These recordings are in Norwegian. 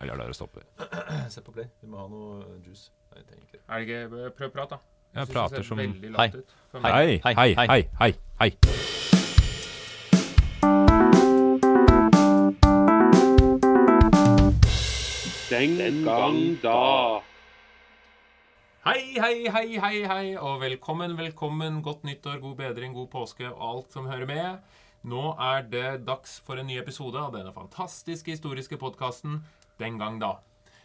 Jeg lar dere stoppe. Se på Play. Vi må ha noe juice. Nei, jeg trenger ikke det. Er det ikke Prøv å prate, da. Jeg jeg prater som Hei, hei, hei, hei, hei. hei. Den gang da. Hei, hei, hei, hei, hei, og velkommen, velkommen. Godt nyttår, god bedring, god påske og alt som hører med. Nå er det dags for en ny episode av denne fantastiske historiske podkasten Den gang da.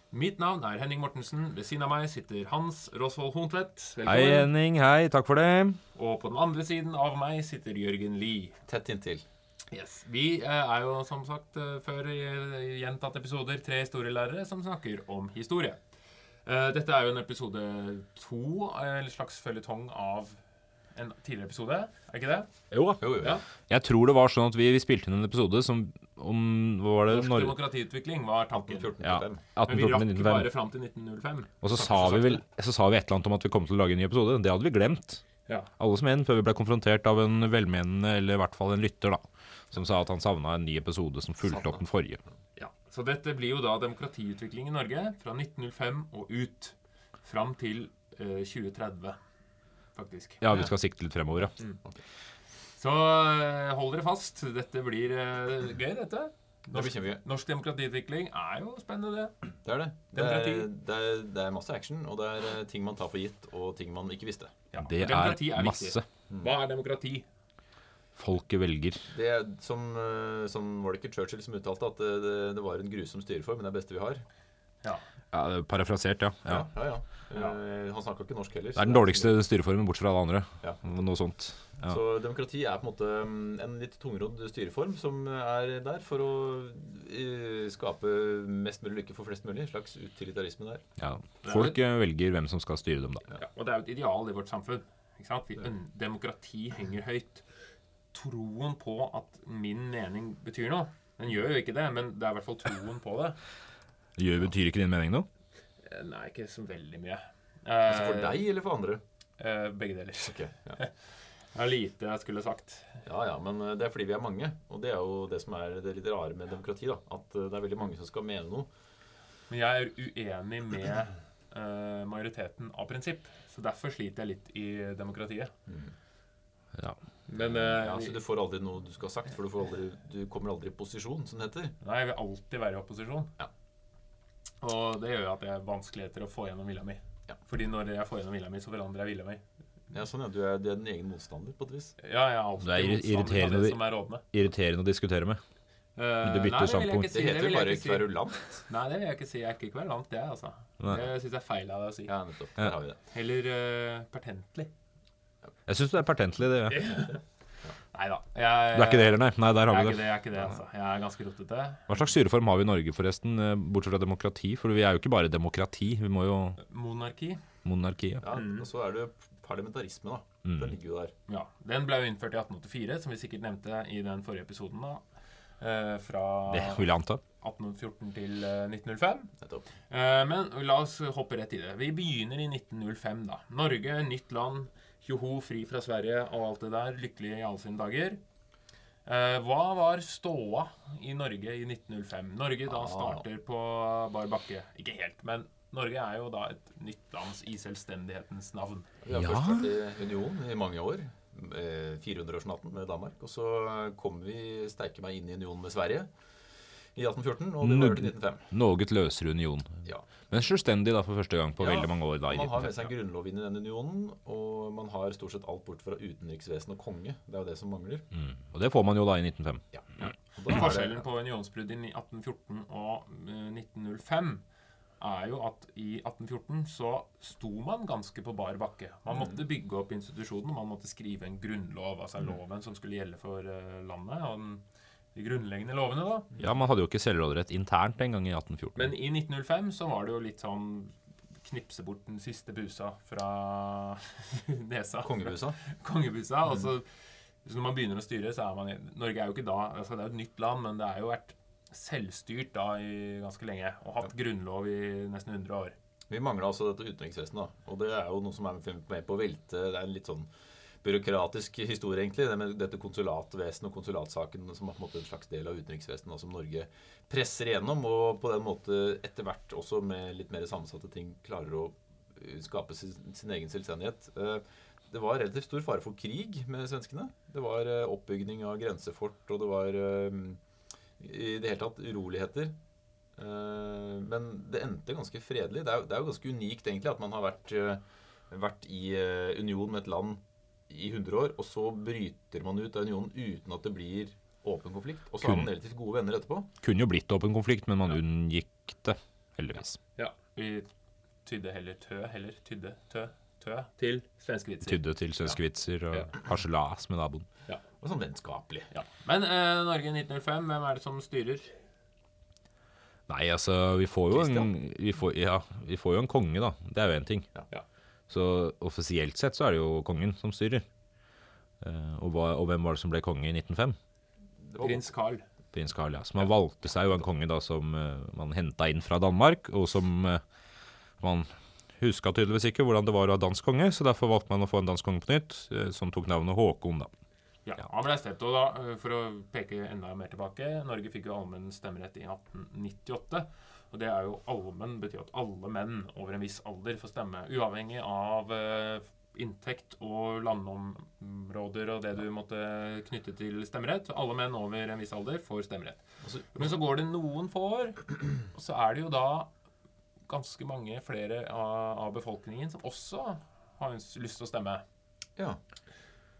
Mitt navn er Henning Mortensen. Ved siden av meg sitter Hans Rosvold Hontvedt. Hei, Henning. Hei, takk for det. Og på den andre siden av meg sitter Jørgen Lie. Tett inntil. Yes. Vi eh, er jo som sagt eh, før i i gjentatte episoder tre historielærere som snakker om historie. Eh, dette er jo en episode to, eh, en slags føljetong av en tidligere episode. Er ikke det? Jo da. Jo, jo. Ja. Jeg tror det var sånn at vi, vi spilte inn en episode som om Hva var det? Norsk Norge? demokratiutvikling var tanken. 14 Ja. Men vi rakk 1905. bare fram til 1905. Og så sa, vi vel, så sa vi et eller annet om at vi kom til å lage en ny episode. Det hadde vi glemt. Ja. Alle som en, før vi ble konfrontert av en velmenende, eller i hvert fall en lytter, da, som sa at han savna en ny episode som fulgte opp den forrige. ja. Så dette blir jo da demokratiutvikling i Norge fra 1905 og ut. Fram til eh, 2030, faktisk. Ja, vi skal sikte litt fremover, ja. Så eh, hold dere fast. Dette blir uh, gøy, dette. Det blir. Norsk demokratiutvikling er jo spennende, det. Det er det. Det er, det, er, det er masse action, og det er eh, ting man tar for gitt, og ting man ikke visste. Ja, Det er, er viktig. masse. Hva er demokrati? Folket velger. Det er som, som Var det ikke Churchill som uttalte at det, det, det var en grusom styreform, men det er det beste vi har? Ja. Ja, er Parafrasert, ja. ja. ja. ja. Ja. Han snakka ikke norsk heller. Det er den dårligste styreformen, bortsett fra alle andre. Ja. Noe sånt. Ja. Så demokrati er på en måte mm, en litt tungrodd styreform som er der for å skape mest mulig lykke for flest mulig. En slags utilitarisme der. Ja. Folk eh, velger hvem som skal styre dem, da. Ja, og det er jo et ideal i vårt samfunn. Ikke sant? Vi, demokrati henger høyt. Troen på at min mening betyr noe. Den gjør jo ikke det, men det er i hvert fall troen på det. Gjør, betyr ikke din mening noe? Eh, Nei, ikke så veldig mye. Altså for Eh, deg eller for andre? eh, begge deler. Ok, ja. Det er lite jeg skulle sagt. ja ja, men eh, det er fordi vi er mange. Og det er jo det som er det litt rare med demokrati. da At eh, det er veldig mange som skal mene noe. Men jeg er uenig med uh, majoriteten av prinsipp. Så derfor sliter jeg litt i demokratiet. Ja. Men uh, Ja, så du får aldri noe du skal ha sagt, for du, får aldri, du kommer aldri i posisjon, som det heter. nei, jeg vil alltid være i opposisjon. Ja. Og det gjør jo at det er vanskeligheter å få gjennom vilja mi. Ja. Fordi når jeg får gjennom vilja mi, så forandrer jeg vilja mi. Ja, sånn ja, Du er, du er din egen motstander, på et vis. Ja, jeg alltid Det er irriterende det det- som er rådende. Irriterende å diskutere med. Eh, Du bytter det jeg standpunkt. ikke si, Det heter jo bare si. kverulant. Nei, det vil jeg ikke si. Jeg er ikke kverulant, det, altså. Nei. Det syns jeg er feil av deg å si. Ja, nettopp. Ja. Der har vi det. Heller uh, pertentlig. Jeg syns du er pertentlig. Det, ja. Nei da. Du er ikke det heller, nei? Nei, der Jeg har er vi ikke det. det, jeg er ikke det, altså. Jeg er ganske rotete. Hva slags styreform har vi i Norge, forresten? eh, Bortsett fra demokrati? For vi er jo ikke bare demokrati. Vi må jo Monarki. monarki. Ja. Ja, Mm. Og så er det parlamentarisme, da. Mm. Den ligger jo der. Ja, Den ble jo innført i 1884, som vi sikkert nevnte i den forrige episoden. da. Eh, fra Det vil jeg anta. 1814 til eh, 1905. Nettopp. Eh, men la oss hoppe rett i det. Vi begynner i 1905, da. Norge, nytt land, joho, fri fra Sverige og alt det der. Lykkelig i alle sine dager. Eh, hva var ståa i Norge i 1905? Norge da Ah. starter på bar bakke. Ikke helt, men Norge er jo da et nytt lands i selvstendighetens navn. Vi har Ja. først vært i union i mange år. eh, 400-årsnatten med Danmark. Og så kom vi steike meg inn i union med Sverige i 1814, og det var til 1905. Noe løsere union. Ja. Men selvstendig da for første gang på Ja, veldig mange år. da i Man har med seg en grunnlov inn i den unionen, og man har stort sett alt bort fra utenriksvesen og konge. Det er jo det som mangler. Mm. Og det får man jo da i 1905. Ja. Og da er Forskjellen det, på unionsbruddet i 1814 og eh, 1905 er jo at i 1814 så sto man ganske på bar bakke. Man Mm. måtte bygge opp institusjonen, man måtte skrive en grunnlov, altså Mm. loven som skulle gjelde for eh, landet. og den, de grunnleggende lovene, da. Ja, man hadde jo ikke selvråderett internt en gang i 1814. Men i 1905 så var det jo litt sånn knipse bort den siste busa fra nesa. kongebusa. kongebusa. Og så, så når man begynner å styre, så er man i Norge er jo ikke da altså Det er jo et nytt land, men det er jo vært selvstyrt da i ganske lenge. Og hatt grunnlov i nesten 100 år. Vi mangla altså dette utenriksvesenet, da. Og det er jo noe som er med på å velte Det er en litt sånn byråkratisk historie, egentlig. Det med dette konsulatvesenet og konsulatsaken som er på en måte en slags del av utenriksvesenet, som Norge presser igjennom, og på den måte etter hvert også med litt mer sammensatte ting klarer å eh, skape sin, sin egen selvstendighet. Eh, Det var relativt stor fare for krig med svenskene. Det var oppbygging oppbygning av grensefort, og det var eh, i det hele tatt uroligheter. Eh, Men det endte ganske fredelig. Det er, jo- det er jo ganske unikt egentlig at man har vært, eh, vært i eh, union med et land i 100 år, og så bryter man ut av unionen uten at det blir åpen konflikt. Og så har man relativt gode venner etterpå. Kunne jo blitt åpen konflikt, men man unngikk det, heldigvis. Ja, vi tydde heller tø, heller tydde tø, tø til svenske vitser. Tydde til svenske vitser og Ja. harselas med naboen. Og sånn vennskapelig. Ja. Men eh, Norge 1905, hvem er det som styrer? Nei, altså, vi får jo en, vi får, ja, vi får jo en konge, da. Det er jo én ting. Ja. Ja. Så offisielt sett så er det jo kongen som styrer. Eh, og, hva, og hvem var det som ble konge i 1905? Prins Carl. Prins Carl, ja. Så man valgte seg jo en konge da som uh, man henta inn fra Danmark, og som uh, man huska tydeligvis ikke hvordan det var å ha dansk konge, så derfor valgte man å få en dansk konge på nytt, uh, som tok navnet Håkon, da. Ja, Han ble stemt. Og da, eh, for å peke enda mer tilbake Norge fikk jo allmenn stemmerett i 1898. Og det er jo allmenn betyr at alle menn over en viss alder får stemme. Uavhengig av eh, inntekt og landområder og det du måtte knytte til stemmerett. Alle menn over en viss alder får stemmerett. Men så går det noen få år, og så er det jo da ganske mange flere av befolkningen som også har lyst til å stemme. Ja.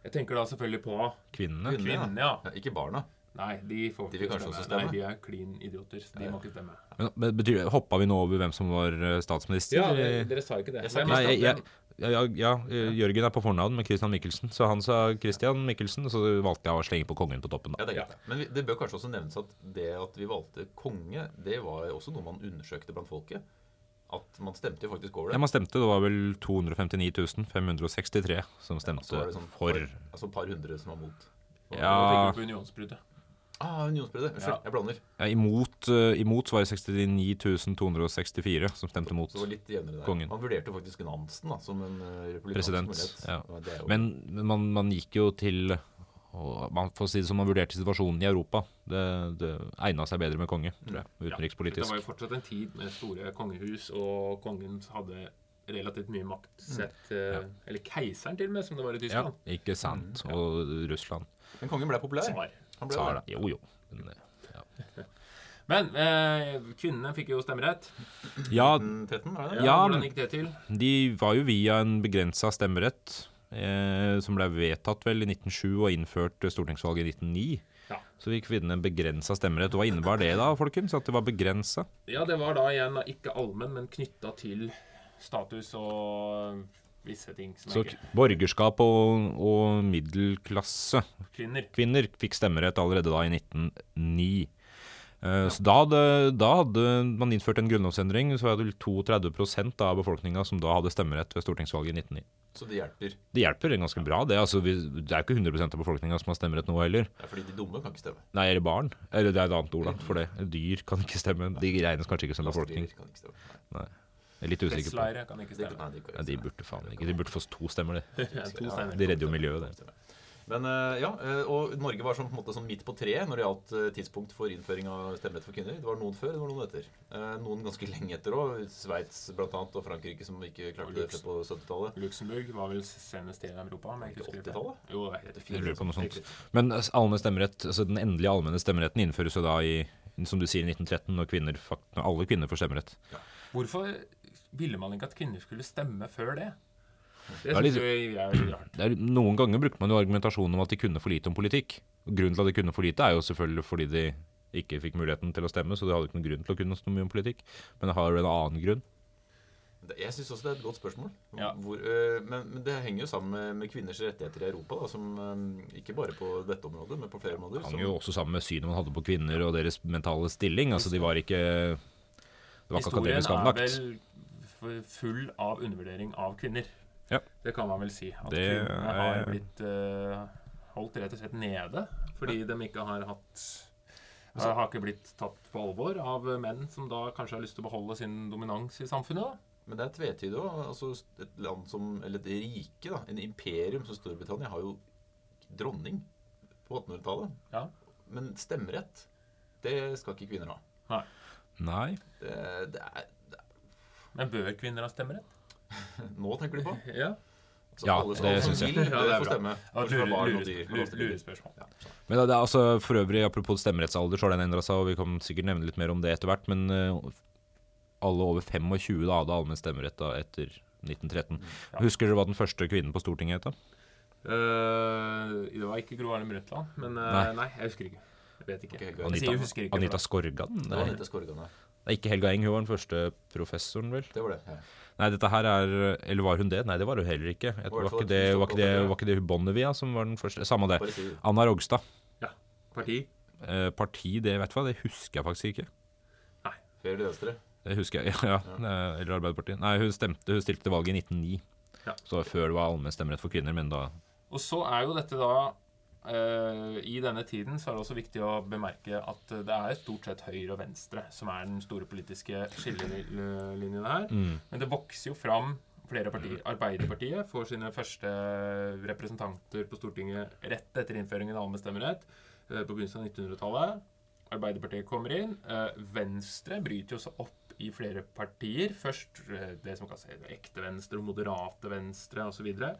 Jeg tenker da selvfølgelig på Kvinnene. Kvinnene, ja. ja. Ikke barna. Nei, de får De ikke vil kanskje også Nei, de er klin idioter. De Ja. må ikke stemme. Men, men betyr, Hoppa vi nå over hvem som var eh, statsminister? Ja, dere sa ikke det. Jeg sa Nei, jeg, jeg, ja, ja, ja, eh, Jørgen er på fornavn med Christian Michelsen, så han sa Christian Michelsen, og så valgte jeg å slenge på kongen på toppen. da. Ja, det er greit. Men vi, det bør kanskje også nevnes at det at vi valgte konge, det var også noe man undersøkte blant folket. At man stemte jo faktisk over det. Ja, man stemte, det var vel 259 563 som stemte ja, sånn for. par, altså et par hundre som var mot. Og, Ja, på unionsbruddet. Ah, unionsbruddet. Unnskyld, Ja. jeg blander. ja imot, uh, imot var det 69 264 som stemte mot. Så det var litt jevnere der. Kongen. Man vurderte faktisk Nansen da, som en uh, republikansk President, mulighet. ja. Men, men man, man gikk jo til og man får si det som man vurderte situasjonen i Europa. Det, det egna seg bedre med konge, tror jeg, utenrikspolitisk. Det var jo fortsatt en tid med store kongehus, og kongen hadde relativt mye makt sett eh, Eller keiseren, til og med, som det var i Tyskland. Ja, ikke sant. Og Russland. Men kongen ble populær. Svar. Han ble Svar, det. Jo, jo. Men, ja. Men eh, kvinnene fikk jo stemmerett. Ja, 13, var det Ja. Ja, Hvordan gikk det til? de var jo via en begrensa stemmerett, eh, som ble vedtatt vel i 1907 og innført stortingsvalget i 1909. Ja. Så fikk kvinnene en begrensa stemmerett. Hva innebar det da, folkens? At det var begrensa? Ja, det var da igjen ikke allmenn, men knytta til status og visse ting som Så er borgerskap og, og middelklasse kvinner. kvinner fikk stemmerett allerede da i 1909. Eh, Så da hadde, da hadde man innført en grunnlovsendring, så var det vel 32 av befolkninga som da hadde stemmerett ved stortingsvalget i 1909. Så det hjelper. Det hjelper ganske bra, det. Altså, vi, det er ikke 100% av befolkninga som har stemmerett nå heller. Det er fordi de dumme kan ikke stemme. Nei, eller barn. Eller det er et annet ord da, for det. Dyr kan ikke stemme. De regnes kanskje ikke som befolkning. Lastebiler kan ikke stemme. Jeg er litt usikker på kan ikke stemme. Nei, de De burde faen ikke. De burde få to stemmer, stemmer. De redder jo miljøet, det. Men eh, ja, eh, og Norge var sånn, på en måte sånn midt på treet når det gjaldt eh, tidspunkt for innføring av stemmerett for kvinner. Det var noen før, det var noen etter. Eh, Noen ganske lenge etter òg. Sveits bl.a. og Frankrike som ikke klarte det før på 70-tallet. Luxembourg var vel senest i Europa. Men ikke 80-tallet? Jo, det er lurer på noe sånt. Men altså, allmenn stemmerett, altså den endelige allmenne stemmeretten innføres jo da i som du sier, i 1913, når, kvinner, når alle kvinner får stemmerett. Hvorfor ville man ikke at kvinner skulle stemme før det? Det er litt-. Det er, noen ganger brukte man jo argumentasjonen om at de kunne for lite om politikk. Grunnen til at de kunne for lite, er jo selvfølgelig fordi de ikke fikk muligheten til å stemme, så de hadde ikke noen grunn til å kunne så mye om politikk. Men det har jo en annen grunn. Jeg syns også det er et godt spørsmål. Ja. Hvor, øh, men, men det henger jo sammen med, med kvinners rettigheter i Europa. Da, som øh, Ikke bare på dette området, men på flere områder. hang Som, jo også sammen med synet man hadde på kvinner og deres mentale stilling. Altså, de var ikke Det var ikke Historien er anlagt. vel full av undervurdering av kvinner. Ja. Det kan man vel si. At Det kvinnene har er- blitt uh, holdt rett og slett nede fordi de ikke har hatt har ikke blitt tatt på alvor av menn som da kanskje har lyst til å beholde sin dominans i samfunnet. da. Men det er tvetydig òg. Altså, et land som Eller et rike, da. En imperium som Storbritannia har jo dronning på 1800-tallet. Ja. Men stemmerett, det skal ikke kvinner ha. Nei. Det, det er, det Men bør kvinner ha stemmerett? Nå tenker du på? Ja. Så Ja, alle, det syns jeg. vil, Ja, det er bra. stemme. Ja, lure- lure-. Men det er altså, for øvrig, apropos stemmerettsalder, så har den endra seg, og vi kan sikkert nevne litt mer om det etter hvert. Men uh, alle over 25 da hadde allmenn stemmerett da etter 1913. Ja. Husker dere hva den første kvinnen på Stortinget het? Eh, det var ikke Gro Harlem Brundtland, men uh, Nei. nei. jeg husker ikke. Jeg vet ikke. Okay, Anita, Jeg jeg husker ikke. Anita Skorgan? Anita Skorgan, ja. Det er ikke Helga Eng, hun var den første professoren, vel? Det var det. Ja. Nei, dette her er Eller var hun det? Nei, det var hun heller ikke. Jeg, Det var, ikke det, et var, ikke det, var ikke det hun Bonnevie som var den første? Samme det. Anna Rogstad. Ja. Parti? Eh, parti, det vet du hva, det husker jeg faktisk ikke. Nei. Per Venstre? Det husker jeg, ja. ja. Eller Arbeiderpartiet. Nei, hun stemte, hun stilte til valget i 1909. Ja. Så før det var allmenn stemmerett for kvinner, men da Og så er jo dette da I denne tiden så er det også viktig å bemerke at det er stort sett høyre og venstre som er den store politiske skillelinjen her. mm. Men det vokser jo fram flere partier. Arbeiderpartiet får sine første representanter på Stortinget rett etter innføringen av allmennstemmerett eh, på begynnelsen av 1900-tallet. Arbeiderpartiet kommer inn. Eh, Venstre bryter jo seg opp i flere partier. Først eh, det som kan se ekte venstre og moderate venstre osv. Så, videre.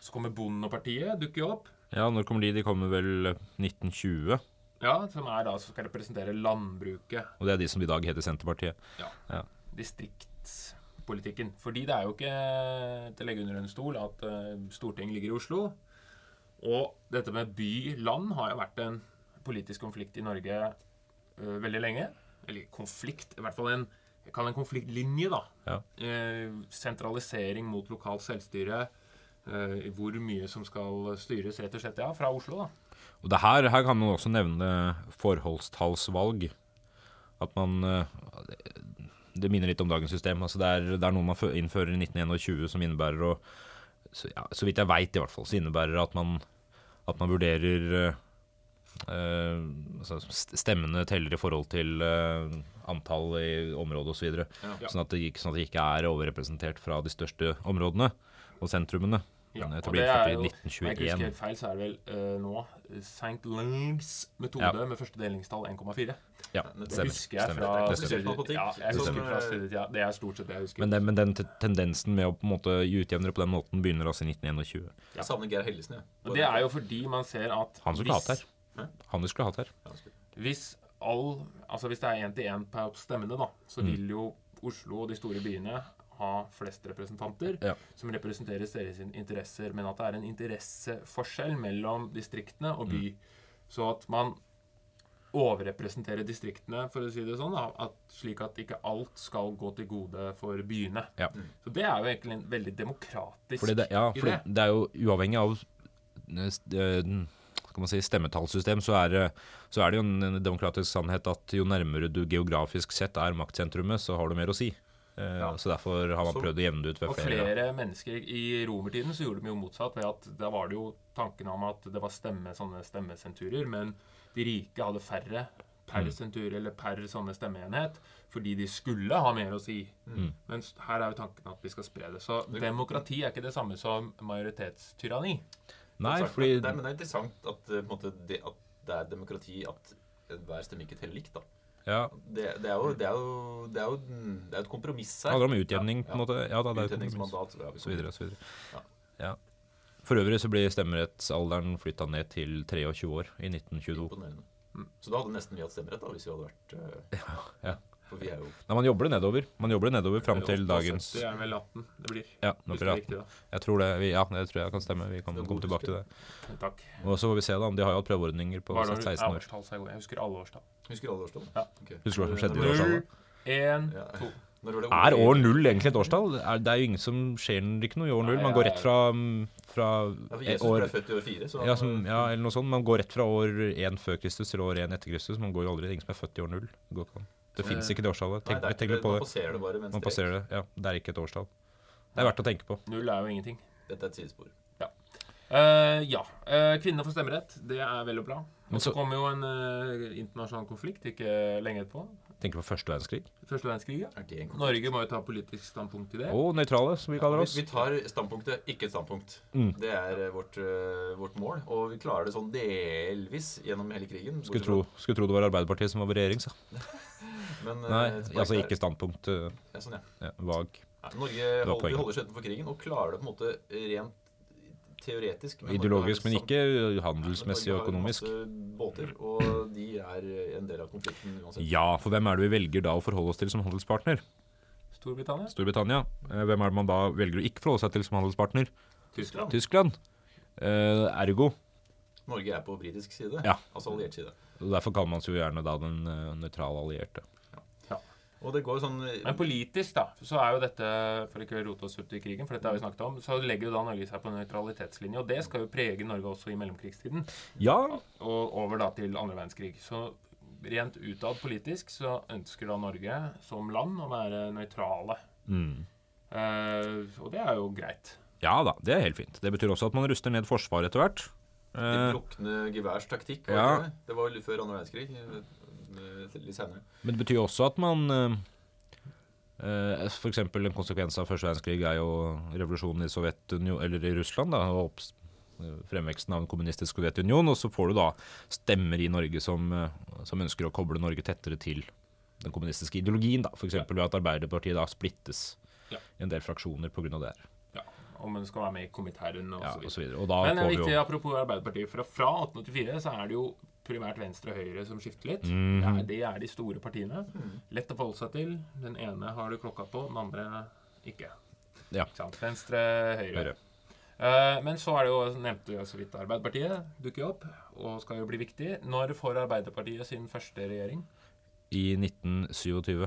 så kommer Bondepartiet, dukker jo opp. Ja, når kommer de? De kommer vel 1920. Ja, Som er da, som skal representere landbruket. Og det er de som i dag heter Senterpartiet. Ja, distriktspolitikken. Fordi det er jo ikke til å legge under en stol at uh, Stortinget ligger i Oslo. Og dette med by-land har jo vært en politisk konflikt i Norge uh, veldig lenge. Eller konflikt, i hvert fall en kan en konfliktlinje, da. Ja. Uh, sentralisering mot lokalt selvstyre. Eh, hvor mye som skal styres, rett og slett, ja, fra Oslo, da. Og det her, her kan man også nevne forholdstallsvalg. At man eh, Det minner litt om dagens system. Altså det, er, det er noe man innfører i 1921 som innebærer å så, ja, så vidt jeg veit, i hvert fall, så innebærer det at man, at man vurderer Uh, Stemmene teller i forhold til uh, antall i området osv. Ja. Sånn, at det sånn at det ikke er overrepresentert fra de største områdene og sentrumene. Ja, og det er jo- Om jeg ikke husker helt feil, så er det vel uh, nå St. Langs metode Ja. med første delingstall 1,4. Ja, Det Det stemmer. husker jeg fra Det. Ja, jeg husker fra. Ja, det er stort sett det jeg husker. Men, den, men den tendensen med å på en måte utjevne det på den måten begynner altså i 1921. Jeg savner Geir Hellesen, jeg. Og det er jo fordi man ser at Han skulle hatt her. Hæ? Han vi skulle hatt her. Hvis, all, altså hvis det er én-til-én på stemmene, da, så Mm. vil jo Oslo og de store byene ha flest representanter Ja. som representerer deres interesser, men at det er en interesseforskjell mellom distriktene og by. Mm. Så at man overrepresenterer distriktene, for å si det sånn, at, slik at ikke alt skal gå til gode for byene. Ja. Så det er jo egentlig en veldig demokratisk Fordi det, ja, fordi det er jo uavhengig av eh, eh, skal man si, stemmetallssystem, så er, det- så er det jo en en demokratisk sannhet at jo nærmere du geografisk sett er maktsentrumet, så har du mer å si. Eh, Ja. Så derfor har man Så- prøvd å jevne det ut ved Og flere. flere mennesker i romertiden så gjorde de jo motsatt. ved at Da var det jo tanken om at det var stemme, sånne stemmesenturer, men de rike hadde færre per Mm. sentur eller per sånne stemmeenhet fordi de skulle ha mer å si. Mm. Mens her er jo tanken at vi skal spre det. Så demokrati er ikke det samme som majoritetstyranni. Nei, Sagt, fordi men det, er, men det er interessant at, eh, på en måte, det, at det er demokrati at hver stemme ikke teller likt. da. Ja, Det, det, er jo, det, er jo, det, er jo, det er et kompromiss her. det handler om utjevning, på en Ja, måte. Ja, da, det er. Utjevningsmandat. Så videre, så videre. Ja. Ja. For øvrig så blir stemmerettsalderen flytta ned til 23 år i 1922. Imponerende. Så da hadde nesten vi hatt stemmerett, da, hvis vi hadde vært Ja, ja. For vi er jo Nei, man jobber det nedover. Man jobber det nedover fram til dagens Det er vel 18 det blir. Ja, nå 18. riktig. Jeg tror det, vi, ja, det tror jeg kan stemme. Vi kan komme tilbake til det. Takk. Og så får vi se, da. om De har jo hatt prøveordninger på Hva er 16 år. jeg husker alle årstall. Husker alle årstall? Ja. Okay. Husker du hva som skjedde i årstallet? Én, Ja. to. Når var det Er år null egentlig et årstall? Er- Det er jo ingen som skjer ikke noe i år null. Man går rett fra, mm, fra Ja, Jesus år ble født i år fire. Så ja, som, ja, eller noe sånt. Man går rett fra år én før Kristus til år én etter Kristus. Man går jo aldri ingen som er født i år null. Det, går ikke an. Det Eh, fins ikke det årstallet. Nei, det tenk ikke på Man det. passerer det bare med en Man strek. passerer det. Ja, det er ikke et årstall. Det er verdt å tenke på. Null er jo ingenting. Dette er et sidespor. Eh, ja. Uh, kvinner får stemmerett. Det er vel og bra. Men Og så kommer jo en uh, internasjonal konflikt ikke lenge etterpå. Tenker på første verdenskrig. Første verdenskrig. Ja. Det en konflikt? Norge må jo ta politisk standpunkt til det. Og nøytrale, som vi kaller oss. oss. vi tar standpunktet, ikke et standpunkt. Mm. Det er vårt, vårt mål. Og vi klarer det sånn delvis gjennom hele krigen. Skulle tro, skulle tro det var Arbeiderpartiet som var ved regjering, så. Men, eh, Nei, altså ikke standpunkt. eh, Ja, sånn, ja. Ja, vag. Nei, Norge hold, holder seg utenfor krigen og klarer det på en måte rent teoretisk. men Ideologisk, men ikke handelsmessig og Norge økonomisk. har masse båter, og de er en del av konflikten uansett. Ja, for hvem er det vi velger da å forholde oss til som handelspartner? Storbritannia. Storbritannia. Eh, Hvem er det man da velger å ikke forholde seg til som handelspartner? Tyskland. Tyskland. Eh, ergo. Norge er på britisk side, Ja. altså alliert side. Og Derfor kaller man seg jo gjerne da den eh, nøytrale allierte. Ja. Og det går sånn Men politisk, da, så er jo dette For ikke å rote oss ut i krigen, for dette har vi snakket om, så legger jo da Norge seg på nøytralitetslinje. Og det skal jo prege Norge også i mellomkrigstiden. Ja, Og over da til andre verdenskrig. Så rent utad politisk så ønsker da Norge som land å være nøytrale. mm. Uh, og det er jo greit. ja da, det er helt fint. Det betyr også at man ruster ned Forsvaret etter hvert. De Eh, brukne geværs taktikk. Var ja. det, det? var litt før andre verdenskrig. eh, Litt senere. Men det betyr også at man eh, For eksempel en konsekvens av første verdenskrig er jo revolusjonen i Sovjetunionen, eller i Russland, da, og opps- fremveksten av en kommunistisk Sovjetunion. Og så får du da stemmer i Norge som, som ønsker å koble Norge tettere til den kommunistiske ideologien. da, F.eks. ved at Arbeiderpartiet da splittes Ja. i en del fraksjoner pga. det her. Om man skal være med i komitæren og Ja, så og så videre. Og da Men det er viktig, jo apropos Arbeiderpartiet, for fra 1884 så er det jo primært Venstre og Høyre som skifter litt. Mm. det, er, det er de store partiene. Lett å forholde seg til. Den ene har du klokka på, den andre ikke. Ja. Ikke sant? Venstre, Høyre. Høyre. Eh, men så er det jo, nevnte jeg så vidt Arbeiderpartiet dukker opp, og skal jo bli viktig. Når får Arbeiderpartiet sin første regjering? i 1927.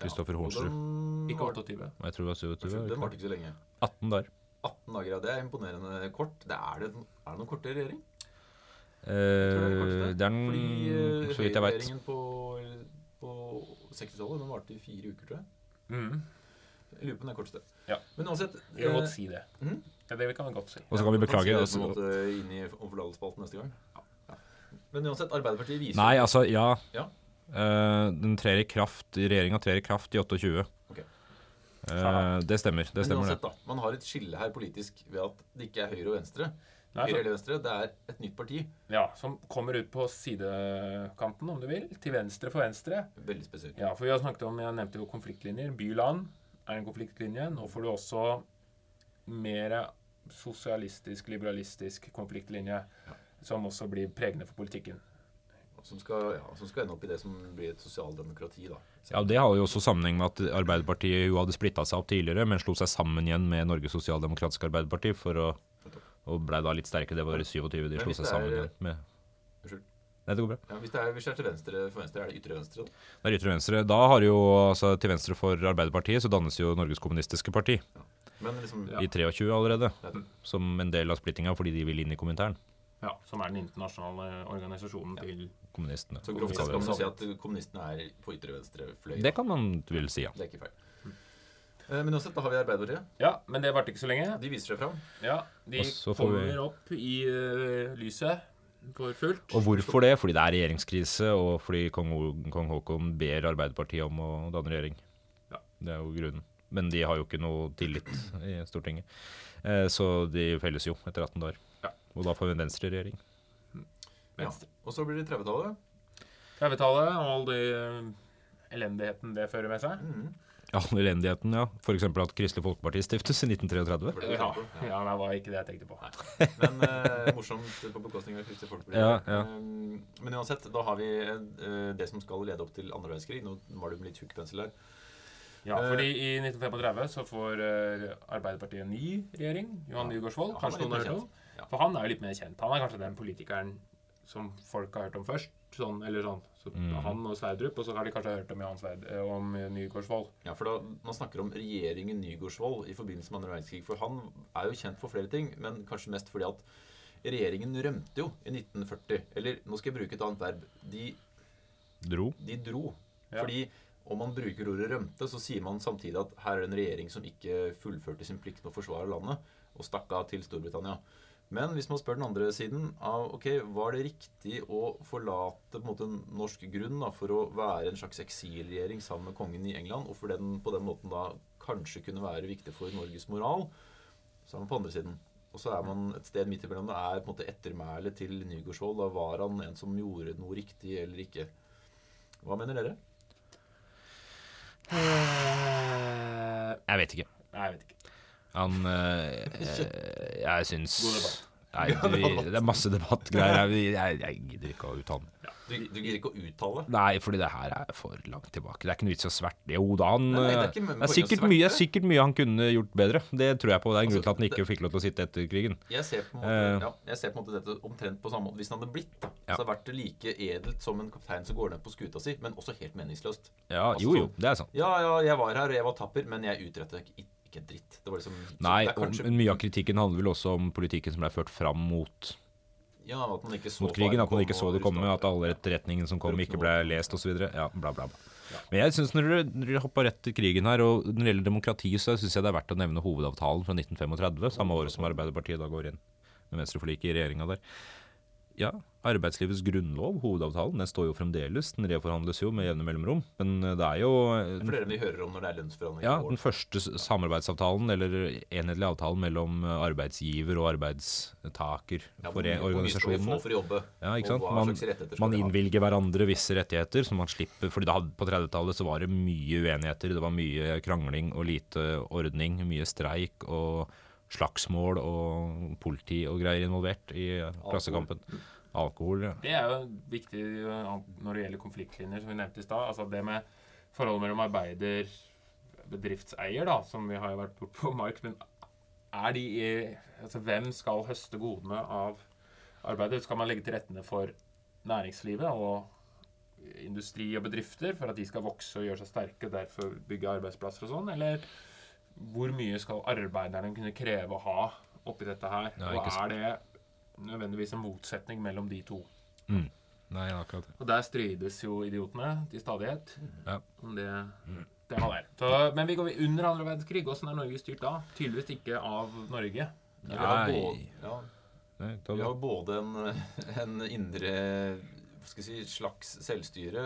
Kristoffer Ja, Hornsrud. Ikke var- 28. Jeg tror det var 27. Den varte ikke så lenge. 18 dager. 18 dager, ja. Det er imponerende kort. Det er, det, er det noen kortere regjering? Eh, det er det det er den, Fordi eh, så vidt jeg veit. Regjeringen på, på 60-tallet den varte i fire uker, tror jeg. Mm. Jeg lurer på den er korteste. Ja. Men uansett Vi kan eh, godt si det. Mm? Ja, det kan vi godt si. Og så kan vi Ja, beklage. si det på en måte inn i neste gang. Ja. Men uansett, Arbeiderpartiet viser Nei, altså, ja. Ja. Eh, den trer i kraft, Regjeringa trer i kraft i 28. Ok. Eh, det stemmer. Det Men uansett, da. Man har et skille her politisk ved at det ikke er høyre og venstre. Nei, Høyre eller venstre, Det er et nytt parti. ja, som kommer ut på sidekanten, om du vil. Til venstre for venstre. Veldig spesielt. Ja, for vi har snakket om, Jeg nevnte jo konfliktlinjer. By-land er en konfliktlinje. Nå får du også mer sosialistisk, liberalistisk konfliktlinje. Som også blir pregende for politikken. Som skal, ja, som skal ende opp i det som blir et sosialdemokrati. da. Ja, Det har jo også sammenheng med at Arbeiderpartiet jo hadde splitta seg opp tidligere, men slo seg sammen igjen med Norges Sosialdemokratiske Arbeiderparti for å og blei da litt sterkere. Det var i 27 de slo seg sammen igjen med Unnskyld. Nei, det går bra. Ja, hvis, det er, hvis det er til venstre for venstre, er det ytre venstre? da? Det er ytre venstre. Da har jo, altså til venstre for Arbeiderpartiet, så dannes jo Norges Kommunistiske Parti Men liksom, Ja. i 23 allerede. Som en del av splittinga fordi de vil inn i Komintern. Ja, Som er den internasjonale organisasjonen til Kommunistene. så grovt sett kan man si at kommunistene er på ytre venstre fløy. Det kan man vel si, ja. Det er ikke feil. Eh, Men uansett, da har vi Arbeiderpartiet. Ja, men det varte ikke så lenge. De viser seg fram. Ja, De kommer vi- opp i uh, lyset for fullt. Og hvorfor det? Fordi det er regjeringskrise, og fordi kong, kong Haakon ber Arbeiderpartiet om å danne regjering. Ja. Det er jo grunnen. Men de har jo ikke noe tillit i Stortinget. Eh, så de felles jo etter 18 dager. Og da får vi en venstreregjering. Ja. Og så blir det 30-tallet. 30-tallet og all det eh, elendigheten det fører med seg. Mm. Ja, elendigheten, ja. F.eks. at Kristelig Folkeparti stiftes i 1933. For Ja, ja, det var ikke det jeg tenkte på. Men eh, morsomt på bekostning av Kristelig Folkeparti. Ja, ja. Eh, men uansett, da har vi eh, det som skal lede opp til andre verdenskrig. Nå var det med litt tjukk pensel her. Ja, fordi i 1935 så får eh, Arbeiderpartiet en ny regjering. Johan Ja. Nygaardsvold. Kanskje noen har hørt om? Ja. For han er jo litt mer kjent. Han er kanskje den politikeren som folk har hørt om først. Sånn, eller sånn. Så Mm. Han og Sverdrup, og så har de kanskje hørt om Johan Sverd, eh, om Nygaardsvold. Ja, for da, Man snakker om regjeringen Nygaardsvold i forbindelse med andre verdenskrig. For han er jo kjent for flere ting, men kanskje mest fordi at regjeringen rømte jo i 1940. Eller nå skal jeg bruke et annet verb. De, Dro. de dro. Ja. Fordi om man bruker ordet rømte, så sier man samtidig at her er det en regjering som ikke fullførte sin plikt med å forsvare landet, og stakk av til Storbritannia. Men hvis man spør den andre siden av ok, var det riktig å forlate på en måte norsk grunn da, for å være en slags eksilregjering sammen med kongen i England, og for den på den måten da kanskje kunne være viktig for Norges moral, så er man på andre siden. Og så er man et sted midt imellom. Det er på en måte ettermælet til Nygaardsvold. Da var han en som gjorde noe riktig eller ikke. Hva mener dere? Eh, Jeg vet ikke. Nei, jeg vet ikke. Han eh, eh, Jeg syns Nei, vi, det er masse debattgreier. Jeg, jeg, jeg gidder ikke å uttale meg. Du, du gidder ikke å uttale? Nei, fordi det her er for langt tilbake. Det er ikke noe vits i å sverte Jo da, han Nei, nei, det er eh, det er sikkert poenget å mye, sikkert mye han kunne gjort bedre. Det tror jeg på. Det er en grunn til at han Altså, ikke fikk lov til å sitte etter krigen. Jeg ser på en måte, uh, ja, jeg ser på en måte dette omtrent på samme måte. Hvis han hadde blitt, da, Ja. så hadde det vært like edelt som en kaptein som går ned på skuta si, men også helt meningsløst. Ja, Altså, jo jo, det er sant. Ja, ja, jeg var her, og jeg var tapper, men jeg utrettet ikke, ikke en dritt. Det var liksom Nei, kanskje, men mye av kritikken handler vel også om politikken som ble ført fram mot, ja, mot krigen. At man ikke så det komme, at alle etterretningene som kom, ikke ble lest osv. Ja, bla, bla, bla. Men jeg synes når dere hoppa rett til krigen her, og når det gjelder demokrati, så syns jeg det er verdt å nevne hovedavtalen fra 1935, samme året som Arbeiderpartiet da går inn med venstreforliket i regjeringa der. Ja, arbeidslivets grunnlov, hovedavtalen, den står jo fremdeles. Den reforhandles jo med jevne mellomrom. Men eh, det er jo er for dere vi hører om når det er lønnsforhandlinger. ja, den første samarbeidsavtalen, eller enhetlige avtalen mellom eh, arbeidsgiver og arbeidstaker Ja, for organisasjonene. få for å jobbe? Ja, ikke sant? Man, man innvilger hverandre visse rettigheter, så man slipper fordi da, På 30-tallet så var det mye uenigheter, det var mye krangling og lite ordning. Mye streik og slagsmål og politi og greier involvert i klassekampen. Alkohol, ja. Det er jo viktig når det gjelder konfliktlinjer, som vi nevnte i stad. Altså det med forholdet mellom arbeider bedriftseier, da, som vi har jo vært bort på Mark, men er de i Altså hvem skal høste godene av arbeidet? Skal man legge til rettene for næringslivet og industri og bedrifter for at de skal vokse og gjøre seg sterke og derfor bygge arbeidsplasser og sånn, eller hvor mye skal arbeiderne kunne kreve å ha oppi dette her? Nei, og er det nødvendigvis en motsetning mellom de to? Nei, akkurat det. Og der strides jo idiotene til stadighet Ja. om det er der. Så, men vi går under andre verdenskrig. Åssen er Norge styrt da? Tydeligvis ikke av Norge. Ja, Nei. både, ja, Nei, vi har både en, en indre hva skal jeg si, slags selvstyre,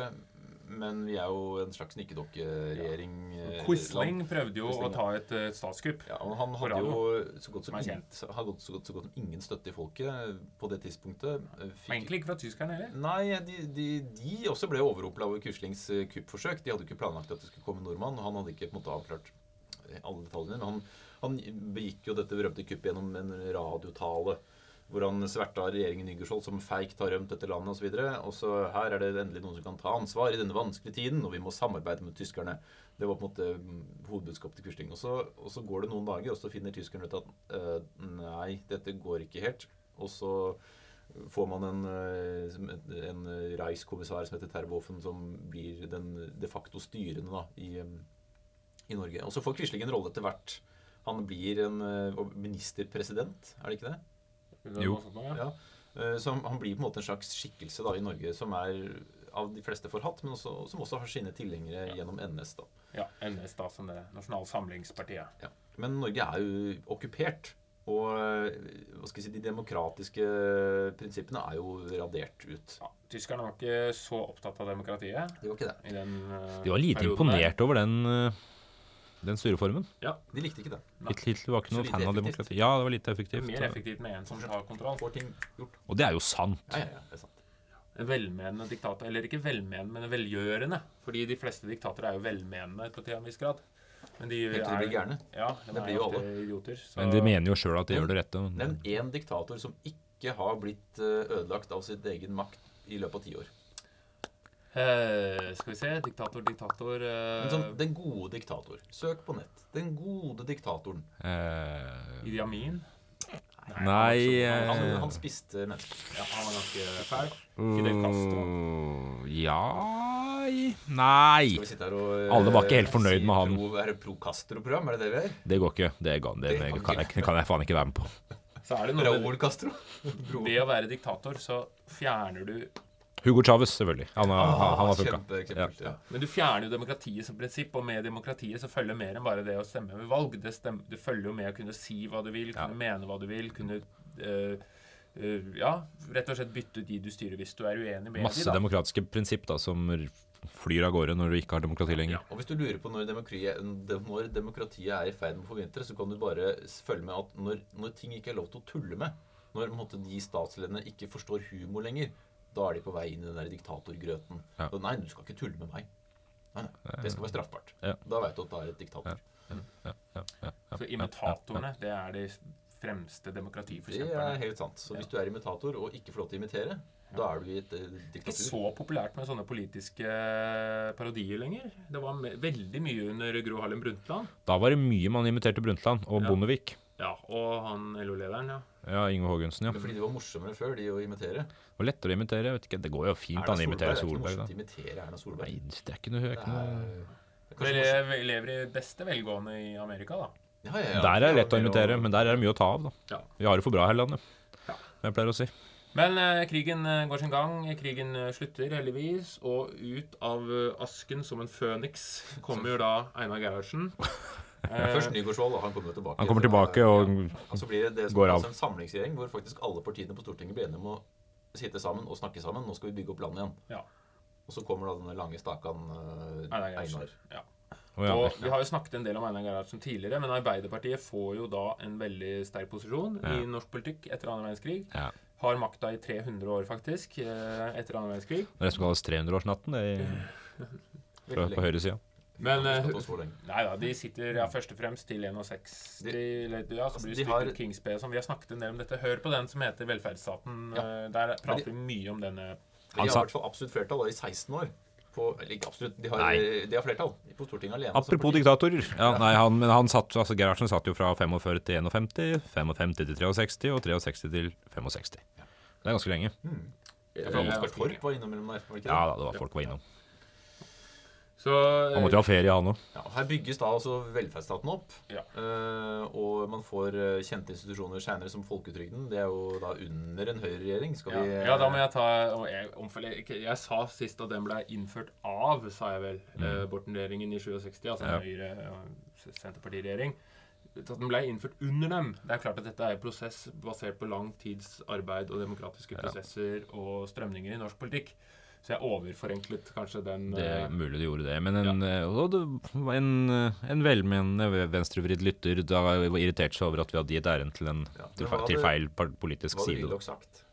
men vi er jo en slags nikkedokkeregjering. Ja. Quisling land. prøvde jo Quisling, å ta et uh, statskupp. Ja, og han hadde jo så godt som, ingen, kjent. så- så godt, så godt som ingen støtte i folket på det tidspunktet. Eh, fikk- Egentlig ikke fra tyskerne heller. Nei, de, de, de også ble overrumpla over Quislings eh, kuppforsøk. De hadde ikke planlagt at det skulle komme nordmann, og han hadde ikke på en måte avklart eh, alle detaljene. Men han, han begikk jo dette berømte kuppet gjennom en radiotale hvor han sverta regjeringen Nygaardsvold som feigt har rømt dette landet osv. Og så her er det endelig noen som kan ta ansvar i denne vanskelige tiden, og vi må samarbeide med tyskerne. Det var på en måte mm, hovedbudskapet til Quisling. Og og så går det noen dager, og så finner tyskerne ut at uh, nei, dette går ikke helt. Og så får man en, eh, en Reichskommissær som heter Terboven, som blir den de facto styrende da, i, i Norge. Og så får Quisling en rolle etter hvert. Han blir en eh, ministerpresident, er det ikke det? Jo. Ja. Ja. Eh, Så han- blir på en måte en slags skikkelse da, i Norge som er av de fleste forhatt, men også, som også har sine tilhengere gjennom NS. da. ja. NS, da, som det Nasjonale Samlingspartiet. Ja. Men Norge er jo okkupert. Og eh, hva skal jeg si, de demokratiske prinsippene er jo radert ut. Ja. Tyskerne var ikke så opptatt av demokratiet De var ikke det. i den eh, De var lite imponert der. over den, den styreformen. Ja, De likte ikke det. Hitler, Hitler var ikke noen fan av demokrati. Ja, det var lite Det er effektivt. mer effektivt med en som har kontroll. Får ting gjort. Og det er jo sant. Ja, ja, ja, det er sant. En velmenende diktator. Eller ikke velmenende, men velgjørende. Fordi de fleste diktatorer er jo velmenende på til en viss grad. Men de Helt til de blir gærne. Ja, de Det blir jo alle. idioter. Så Men de mener jo sjøl at de gjør det rette. Nevn én diktator som ikke har blitt eh, ødelagt av sitt egen makt i løpet av ti år. Eh, Skal vi se. Diktator, diktator uh... Men sånn, den gode diktator. Søk på nett. Den gode diktatoren. Uh... Idi Amin. Nei Han, han, han spiste mennesker. Ja, han var ganske fæl. Fidel Castro. uh, Ja Nei. Skal vi sitte her og Alle var ikke helt fornøyd si med han. Pro, er det Pro Castro-program? Er det det vi er? Det går ikke. Det, går, det, Det det kan kan, jeg, kan jeg faen ikke være med på. Så er det noe Raoul Castro? Ved å være diktator så fjerner du Hugo Chávez, selvfølgelig. Han, har- ah, han har funka. Kjempe, ja. Men du fjerner jo demokratiet som prinsipp, og med demokratiet så følger mer enn bare det å stemme ved valg. Det, du følger jo med å kunne si hva du vil, kunne mene hva du vil, kunne uh, Uh, Ja, rett og slett bytte de du styrer hvis du er uenig med Masse de, da. demokratiske prinsipp da, som flyr av gårde når du ikke har demokrati lenger. Og hvis du lurer på når demokratiet, når demokratiet er i ferd med å forvintre, så kan du bare følge med at når, når ting ikke er lov til å tulle med, når måtte, de statslederne ikke forstår humor lenger, da er de på vei inn i den der diktatorgrøten. Ja. Og nei, du skal ikke tulle med meg. Nei, nei, Det skal være straffbart. Ja. Da veit du at det er et diktator. Så imitatorene, det er de fremste Det er helt sant. Så hvis du er imitator og ikke får lov til å imitere, da er du i et eh, ikke diktatur. så populært med sånne politiske parodier lenger. Det var veldig mye under Gro Harlem Brundtland. Da var det mye man imiterte Brundtland og Ja. Bondevik. Ja, og han LO-lederen, ja. Ja, Inge Haagensen, ja. Men fordi de var morsommere før, de å imitere. Det var lettere å imitere. jeg vet ikke, Det går jo fint an å imitere er ikke morsomt å imitere Erna Solberg. Nei, det er ikke noe, det er Det ikke noe. Vi lever, lever i beste velgående i Amerika, da. Ja, ja, ja. Der er det lett å imitere, men der er det mye å ta av, da. Ja. Vi har det for bra her i landet, Ja. jeg pleier å si. Men eh, krigen eh, går sin gang. Krigen eh, slutter heldigvis. Og ut av eh, asken som en føniks kommer jo da Einar Gerhardsen. Først Nygaardsvold, og han kommer tilbake. Han kommer tilbake og ja. Og så blir det det som går av. en samlingsregjering, hvor faktisk alle partiene på Stortinget blir enige om å sitte sammen og snakke sammen. Nå skal vi bygge opp landet igjen. Ja. Og så kommer da denne lange stakan uh, Einar Ja. Oh, ja. Og vi har jo snakket en del om Einar Gerhardsen tidligere, men Arbeiderpartiet får jo da en veldig sterk posisjon i norsk politikk etter annen verdenskrig. Ja. Har makta i 300 år, faktisk, eh, etter annen verdenskrig. Det er det som kalles 300-årsnatten det er fra, på høyresida. Men eh. Nei da, de sitter ja, først og fremst til 61 ja, Så blir det har- Kings B, og sånn. Vi har snakket en del om dette. Hør på den som heter Velferdsstaten. Ja. Eh, Der prater vi mye om denne de har i hvert fall absolutt flertall da, i 16 år. På, eller ikke absolutt, de har, de har flertall på Stortinget alene. Apropos diktatorer. Ja, nei, han, men han satt, altså Gerhardsen satt jo fra 45 til 51, 55 til 63 og 63 til 65. Det er ganske lenge. Ja, Ja, for Torp var innom mellom der, var det ikke det? Ja da, det var folk var innom. Så Han måtte jo ha ferie, han òg. Ja, her bygges da altså velferdsstaten opp. Ja. eh, og man får eh, kjente institusjoner seinere som folketrygden. Det er jo da under en høyreregjering. Skal ja, vi eh, ja, da må jeg ta og jeg, omfølge, jeg, jeg sa sist at den ble innført av, sa jeg vel, eh, Borten-regjeringen i 67, altså Ja. en Høyre- og Senterpartiregjering. At den ble innført under dem. Det er klart at dette er en prosess basert på lang tids arbeid og demokratiske prosesser og strømninger i norsk politikk. Så jeg overforenklet kanskje den Det er eh, mulig du gjorde det. Men en, ja. det en, eh, en velmenende venstrevridd lytter da var irritert seg over at vi hadde gitt æren til, en, Ja, til, feil, hva fe- til feil politisk Hva hadde side. da. Willoch sagt?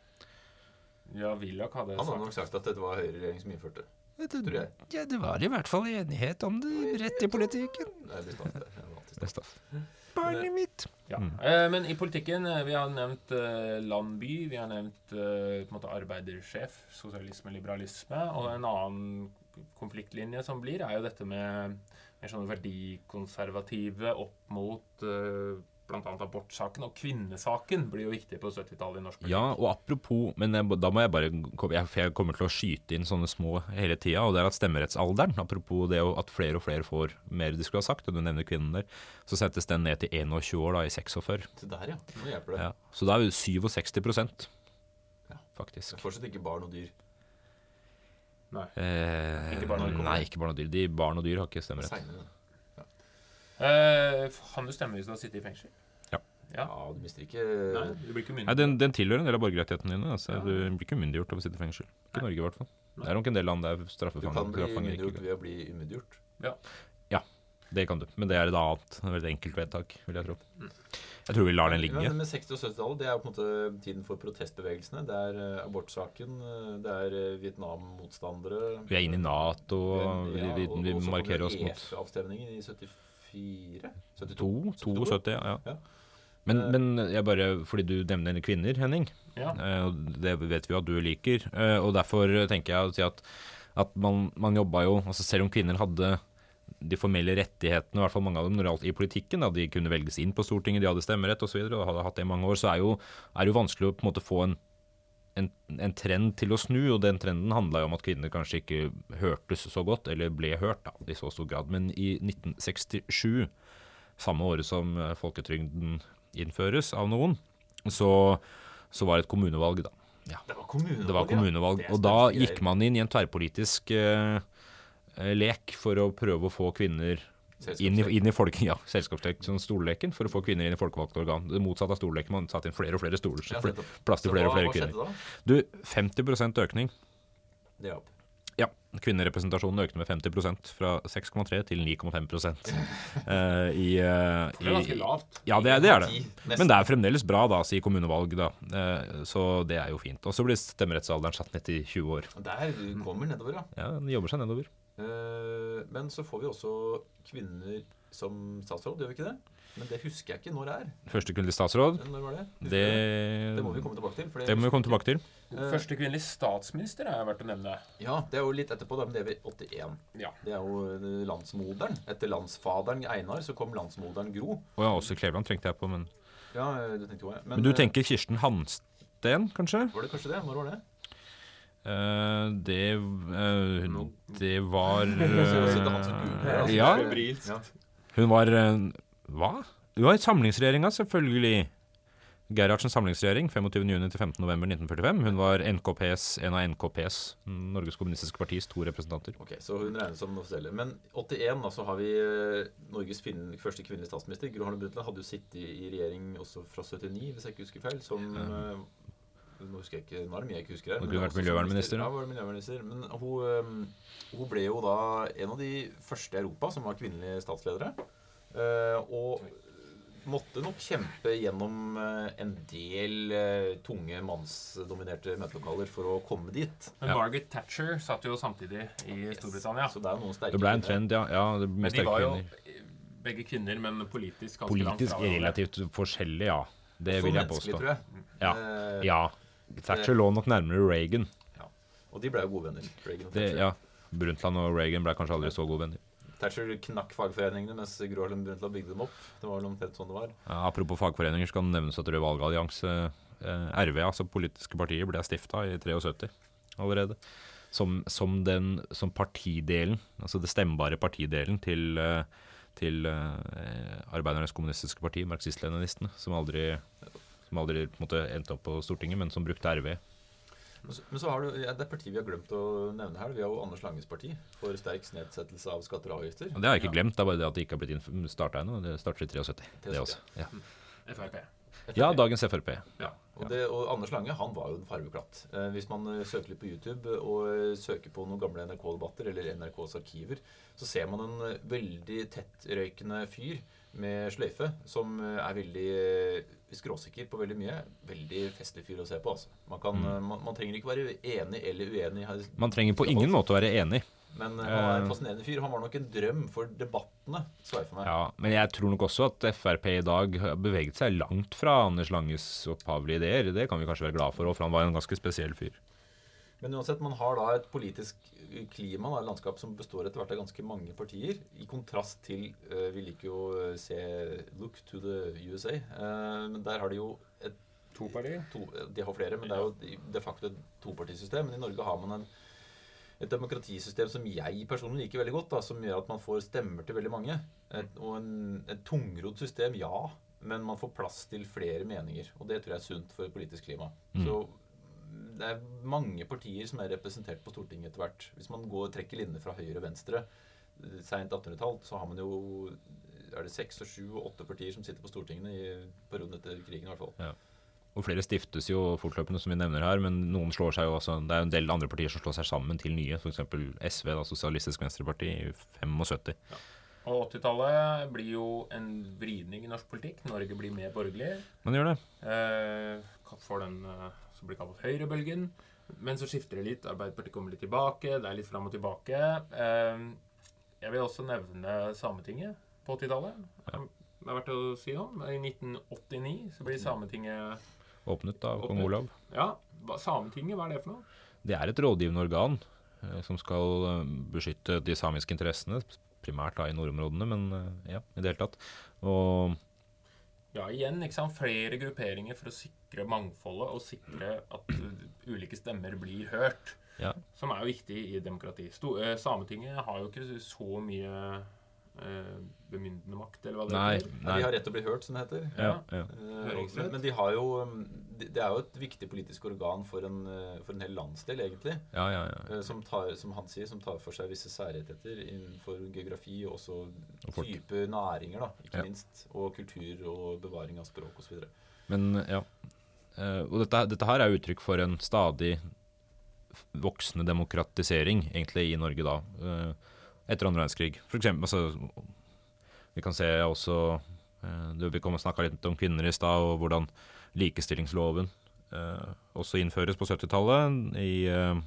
Ja, Willoch hadde Han hadde nok sagt at dette var høyreregjering som innførte det. Tror jeg. Ja, det var i hvert fall enighet om det rett i politikken. Nei, det det. Det er Det er staff. Barnet mitt. Ja. Eh, men i politikken eh, Vi har nevnt eh, Landby, vi har nevnt eh, på en måte arbeidersjef, sosialisme, liberalisme. Og en annen konfliktlinje som blir, er jo dette med mer sånne verdikonservative opp mot eh, bl.a. abortsaken. Og kvinnesaken blir jo viktig på 70-tallet i norsk politikk. Ja, og apropos Men jeg, da må jeg bare jeg, jeg kommer til å skyte inn sånne små hele tida, og det er at stemmerettsalderen Apropos det at flere og flere får mer de skulle ha sagt, og du nevner kvinnen der, så settes den ned til 21 år da i 46. Så der, ja. Nå hjelper det. Ja. Så da er vi 67 Ja. faktisk. Det er fortsatt ikke barn og dyr. Nei. Eh, Ikke barn og dyr. Nei, ikke barn og dyr. De barn og dyr har ikke stemmerett. er stemmerett. Senere. Eh, kan du stemme hvis du har sittet i fengsel? Ja. Ja. Ja, du mister ikke Nei, du blir ikke myndig. Nei, den, den tilhører en del av borgerrettighetene dine. Altså. Ja. Du blir ikke umyndiggjort av å sitte i fengsel. Ikke i Norge, i hvert fall. Nei. Det er nok en del land der straffefanger Du kan bli umyndiggjort ved å bli umyndiggjort. Ja, Det kan du, men det er et annet. Det er et enkelt vedtak, vil jeg tro. Jeg tror vi lar den ligge. Men med 60- og 70-tallet, det er jo på en måte tiden for protestbevegelsene. Det er eh, abortsaken, eh, det er Vietnam-motstandere. Vi er inne i Nato, vi, Ja, vi, vi og så markerer kommer oss mot EF-avstemningen i 74? 2, 72? 72, ja. Ja. ja. Men, men jeg bare, fordi du nevner kvinner, Henning, Ja. eh, det vet vi jo at du liker, eh, og derfor tenker jeg å si at, at man, man jobba jo altså Selv om kvinner hadde de formelle rettighetene, i hvert fall mange av dem, når det gjaldt i politikken, da de kunne velges inn på Stortinget, de hadde stemmerett osv., og hadde hatt det i mange år, så er jo, er det jo vanskelig å på en måte få en, en, en trend til å snu, og den trenden handla om at kvinner kanskje ikke hørtes så godt, eller ble hørt da, i så stor grad. Men i 1967, samme året som eh, folketrygden innføres av noen, så, så var det et kommunevalg, da. Det var kommunevalg. Det var ja. Det Og da gikk man inn i en tverrpolitisk eh, lek for å prøve å få kvinner inn i, inn i folk, ja, selskapslek, sånn stolleken, for å få kvinner inn i folkevalgte organ. Det motsatte av stolleken. Man satte inn flere og flere stoler. Ja, plass til flere og flere kvinner. Du, 50 økning. Det er opp. Ja. Kvinnerepresentasjonen økte med 50% fra 6,3 til 9,5 uh, i, eh, Det er ganske lavt. Ja, det, det er det. Men det er fremdeles bra, da, sier kommunevalg, da. Uh, så det er jo fint. Og så blir stemmerettsalderen satt ned til 20 år. Der kommer nedover, ja. Ja, den jobber seg nedover. Eh, Men så får vi også kvinner som statsråd, gjør vi ikke det? Men det husker jeg ikke når det er. Første kvinnelige statsråd. Når var det? Det, det må vi komme tilbake til. det må vi komme tilbake til. Eh, Første kvinnelige statsminister er verdt å nevne. Ja, det er jo litt etterpå, da, men det er ved 81. Ja. Det er jo eh, landsmoderen. Etter landsfaderen Einar så kom landsmoderen Gro. Og ja, også Kleveland trengte jeg på, men Ja, det tenkte jeg også. Men du eh, tenker Kirsten Hansten, kanskje? Var det kanskje det? Når var det? Eh, det eh, Det var eh, Ja, hun var Hva? Hun var i samlingsregjeringa, selvfølgelig. Gerhardsens samlingsregjering 25.6 til 15.11.1945. Hun var NKPs, en av NKPs, Norges kommunistiske partis, to representanter. Ok, Så hun regnes som den offisielle. Men 81, da, så har vi Norges første kvinnelige statsminister. Gro Harlem Brundtland hadde jo sittet i regjering også fra 79, hvis jeg ikke husker feil. Som Nå husker jeg ikke nå er det mye jeg ikke husker men du har vært miljøvernminister, Ja, var miljøvernminister. Men hun, eh, hun ble jo da en av de første i Europa som var kvinnelige statsledere. Eh, og måtte nok kjempe gjennom eh, en del eh, tunge mannsdominerte møtelokaler for å komme dit. Men Margaret Thatcher satt jo samtidig i Storbritannia. Så det er noen sterke Det ble en trend, ja. ja det ble Men de var jo kvinner. begge kvinner, men politisk ganske Politisk langt fra hverandre. relativt forskjellig, ja. Det vil jeg menneskelig, påstå. tror jeg. Ja. Ja. Thatcher lå nok nærmere Reagan. Og de ble jo gode venner. Reagan og Det, Thatcher. ja. Brundtland og Reagan ble kanskje aldri så gode venner. Thatcher knakk fagforeningene, mens Gro Harlem Brundtland bygde dem opp. Det var vel omtrent sånn det var. Ja, apropos fagforeninger, så kan det nevnes at Rød valgallianse, eh, RV, altså politiske partier, ble stifta i 73 allerede. Som, som, den, som partidelen, altså det stemmebare partidelen til, eh, til eh, Arbeidernes kommunistiske parti, marxist-leninistene, som aldri, som aldri på en måte, endte opp på Stortinget, men som brukte RV. Men så, men så har du ja, det partiet vi har glemt å nevne her. Vi har jo Anders Langes parti for sterk nedsettelse av skatter og avgifter. Og det har jeg ikke glemt, det er bare det at det ikke har blitt starta ennå. Det starter i 73, det også. Ja, Frp. ja dagens Frp. Ja. Og, det, og Anders Lange han var jo en farveklatt. Eh, hvis man eh, søker litt på YouTube og eh, søker på noen gamle NRK-debatter eller NRKs arkiver, så ser man en eh, veldig tettrøykende fyr med sløyfe som eh, er veldig eh, skråsikker på veldig mye. Veldig festlig fyr å se på. altså. Man, kan, Mm. eh, man, man trenger ikke være enig eller uenig, Man trenger på ingen måte å være enig. men han er en fascinerende fyr. Han var nok en drøm for debattene, jeg for. Ja, men jeg tror nok også at Frp i dag har beveget seg langt fra Anders Langes opphavlige ideer. Det kan vi kanskje være glad for, òg, for han var en ganske spesiell fyr. Men uansett, man har da et politisk klima, da, et landskap som består etter hvert av ganske mange partier. I kontrast til uh, Vi liker jo å se Look to the USA. Uh, men der har de jo et To partier. to, De har flere, men det er jo de- de facto et topartisystem. Men i Norge har man en, et demokratisystem som jeg personlig liker veldig godt, da, som gjør at man får stemmer til veldig mange. Et, og en, et tungrodd system, ja, men man får plass til flere meninger. Og det tror jeg er sunt for et politisk klima. Mm. Så det er mange partier som er representert på Stortinget etter hvert. Hvis man går trekker linjer fra høyre og venstre, eh, seint 1800-tall, så har man jo er det seks og sju og åtte partier som sitter på Stortinget i perioden etter krigen. i hvert fall. Og flere stiftes jo fortløpende, som vi nevner her, men noen slår seg jo også Det er jo en del andre partier som slår seg sammen til nye, f.eks. SV, da, Sosialistisk Venstreparti, i 75. Og 80-tallet blir jo en vridning i norsk politikk. Norge blir mer borgerlig. Man gjør det. Eh, får den eh, som blir kalt høyrebølgen. Men så skifter det litt. Arbeiderpartiet kommer litt tilbake. Det er litt fram og tilbake. Eh, jeg vil også nevne Sametinget på 80-tallet. Det er verdt å si om. I 1989 så blir Sametinget Åpnet av kong Olav. Ja, Sametinget, hva er det for noe? Det er et rådgivende organ eh, som skal eh, beskytte de samiske interessene, primært da i nordområdene, men eh, ja, i det hele tatt. Og Ja, igjen, ikke sant? flere grupperinger for å sikre mangfoldet og sikre at uh, ulike stemmer blir hørt. Ja. Som er jo viktig i demokrati. Eh, Sametinget har jo ikke så mye eh, bemyndende makt, eller hva det Nei, heter. Nei. de har rett til å bli hørt, som det heter. Ja, ja. Eh, men- Men de har jo Det er jo et viktig politisk organ for en, eh, for en hel landsdel, egentlig. ja, ja, ja. eh, Som, tar, som han sier, som tar for seg visse særrettigheter innenfor geografi og også Og type næringer, da, ikke Ja. minst. Og kultur og bevaring av språk osv. Men ja. Eh, og dette, dette her er uttrykk for en stadig voksende demokratisering, egentlig, i Norge da. Etter andre verdenskrig. For eksempel, altså, vi kan se også eh, Vi kom og snakka litt om kvinner i stad, og hvordan likestillingsloven eh, også innføres på 70-tallet. I eh,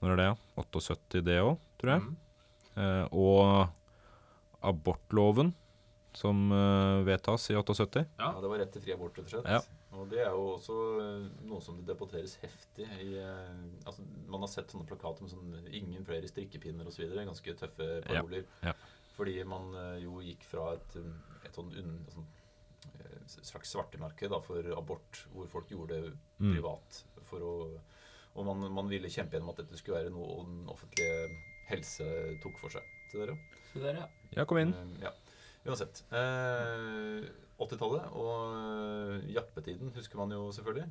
Når er det? 78 det òg, tror jeg. Mm. Eh, og abortloven, som eh, vedtas i 78. Ja. Ja, det var rett til fri abort, rett og slett. Ja. Og det er jo også eh, noe som det debatteres heftig i eh, altså, Man har sett sånne plakater med sånn 'ingen flere strikkepinner' osv. Ganske tøffe paroler. ja. Fordi man jo gikk fra et, et sånn unn, sånn, slags svartemarked for abort, hvor folk gjorde det Mm. privat. For å, og man, man ville kjempe gjennom at dette skulle være noe den offentlige helse tok for seg. Se der, ja. Så ja. Ja, kom inn. Ja. Uansett. Eh, 80-tallet og eh, jappetiden husker man jo selvfølgelig.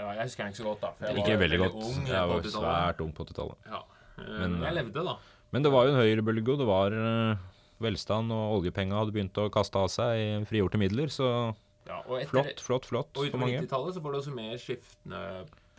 ja. Jeg husker den ikke så godt, da. for jeg Ikke var veldig godt. ung Jeg var svært ung på 80-tallet. Ja. Eh, Men, Men jeg levde, da. Men det var jo en høyrebølge, og det var eh, velstand, og oljepenga hadde begynt å kaste av seg i frigjorte midler, så Ja, og etter, flott, flott, flott Og for utover mange. 90-tallet så får du også mer skiftende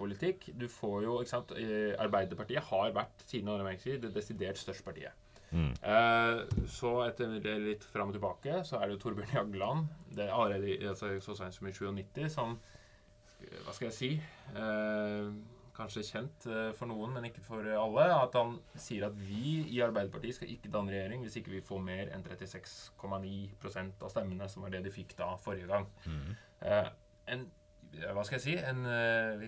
politikk. Du får jo, ikke sant, eh, Arbeiderpartiet har vært siden andre verdenskrig det desidert største partiet. Mm. Eh, så etter litt fram og tilbake så er det Torbjørn Jagland, det er allerede altså, så sent som i 97, som eh, Hva skal jeg si? Eh, kanskje kjent eh, for noen, men ikke for alle. At han sier at vi i Arbeiderpartiet skal ikke danne regjering hvis ikke vi får mer enn 36,9% av stemmene, som var det de fikk da forrige gang. Mm. Eh, en, hva skal jeg si, en eh,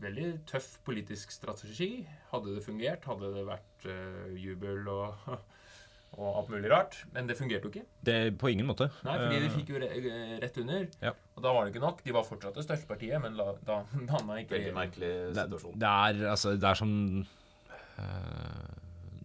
veldig tøff politisk strategi. Hadde det fungert, hadde det vært uh, jubel og, og alt mulig rart. Men det fungerte jo ikke. Det På ingen måte. Nei, fordi de Eh, fikk jo re rett under. Ja. Og da var det ikke nok. De var fortsatt det største partiet, men la, da danna ikke Veldig merkelig situasjon. det er altså Det er som eh,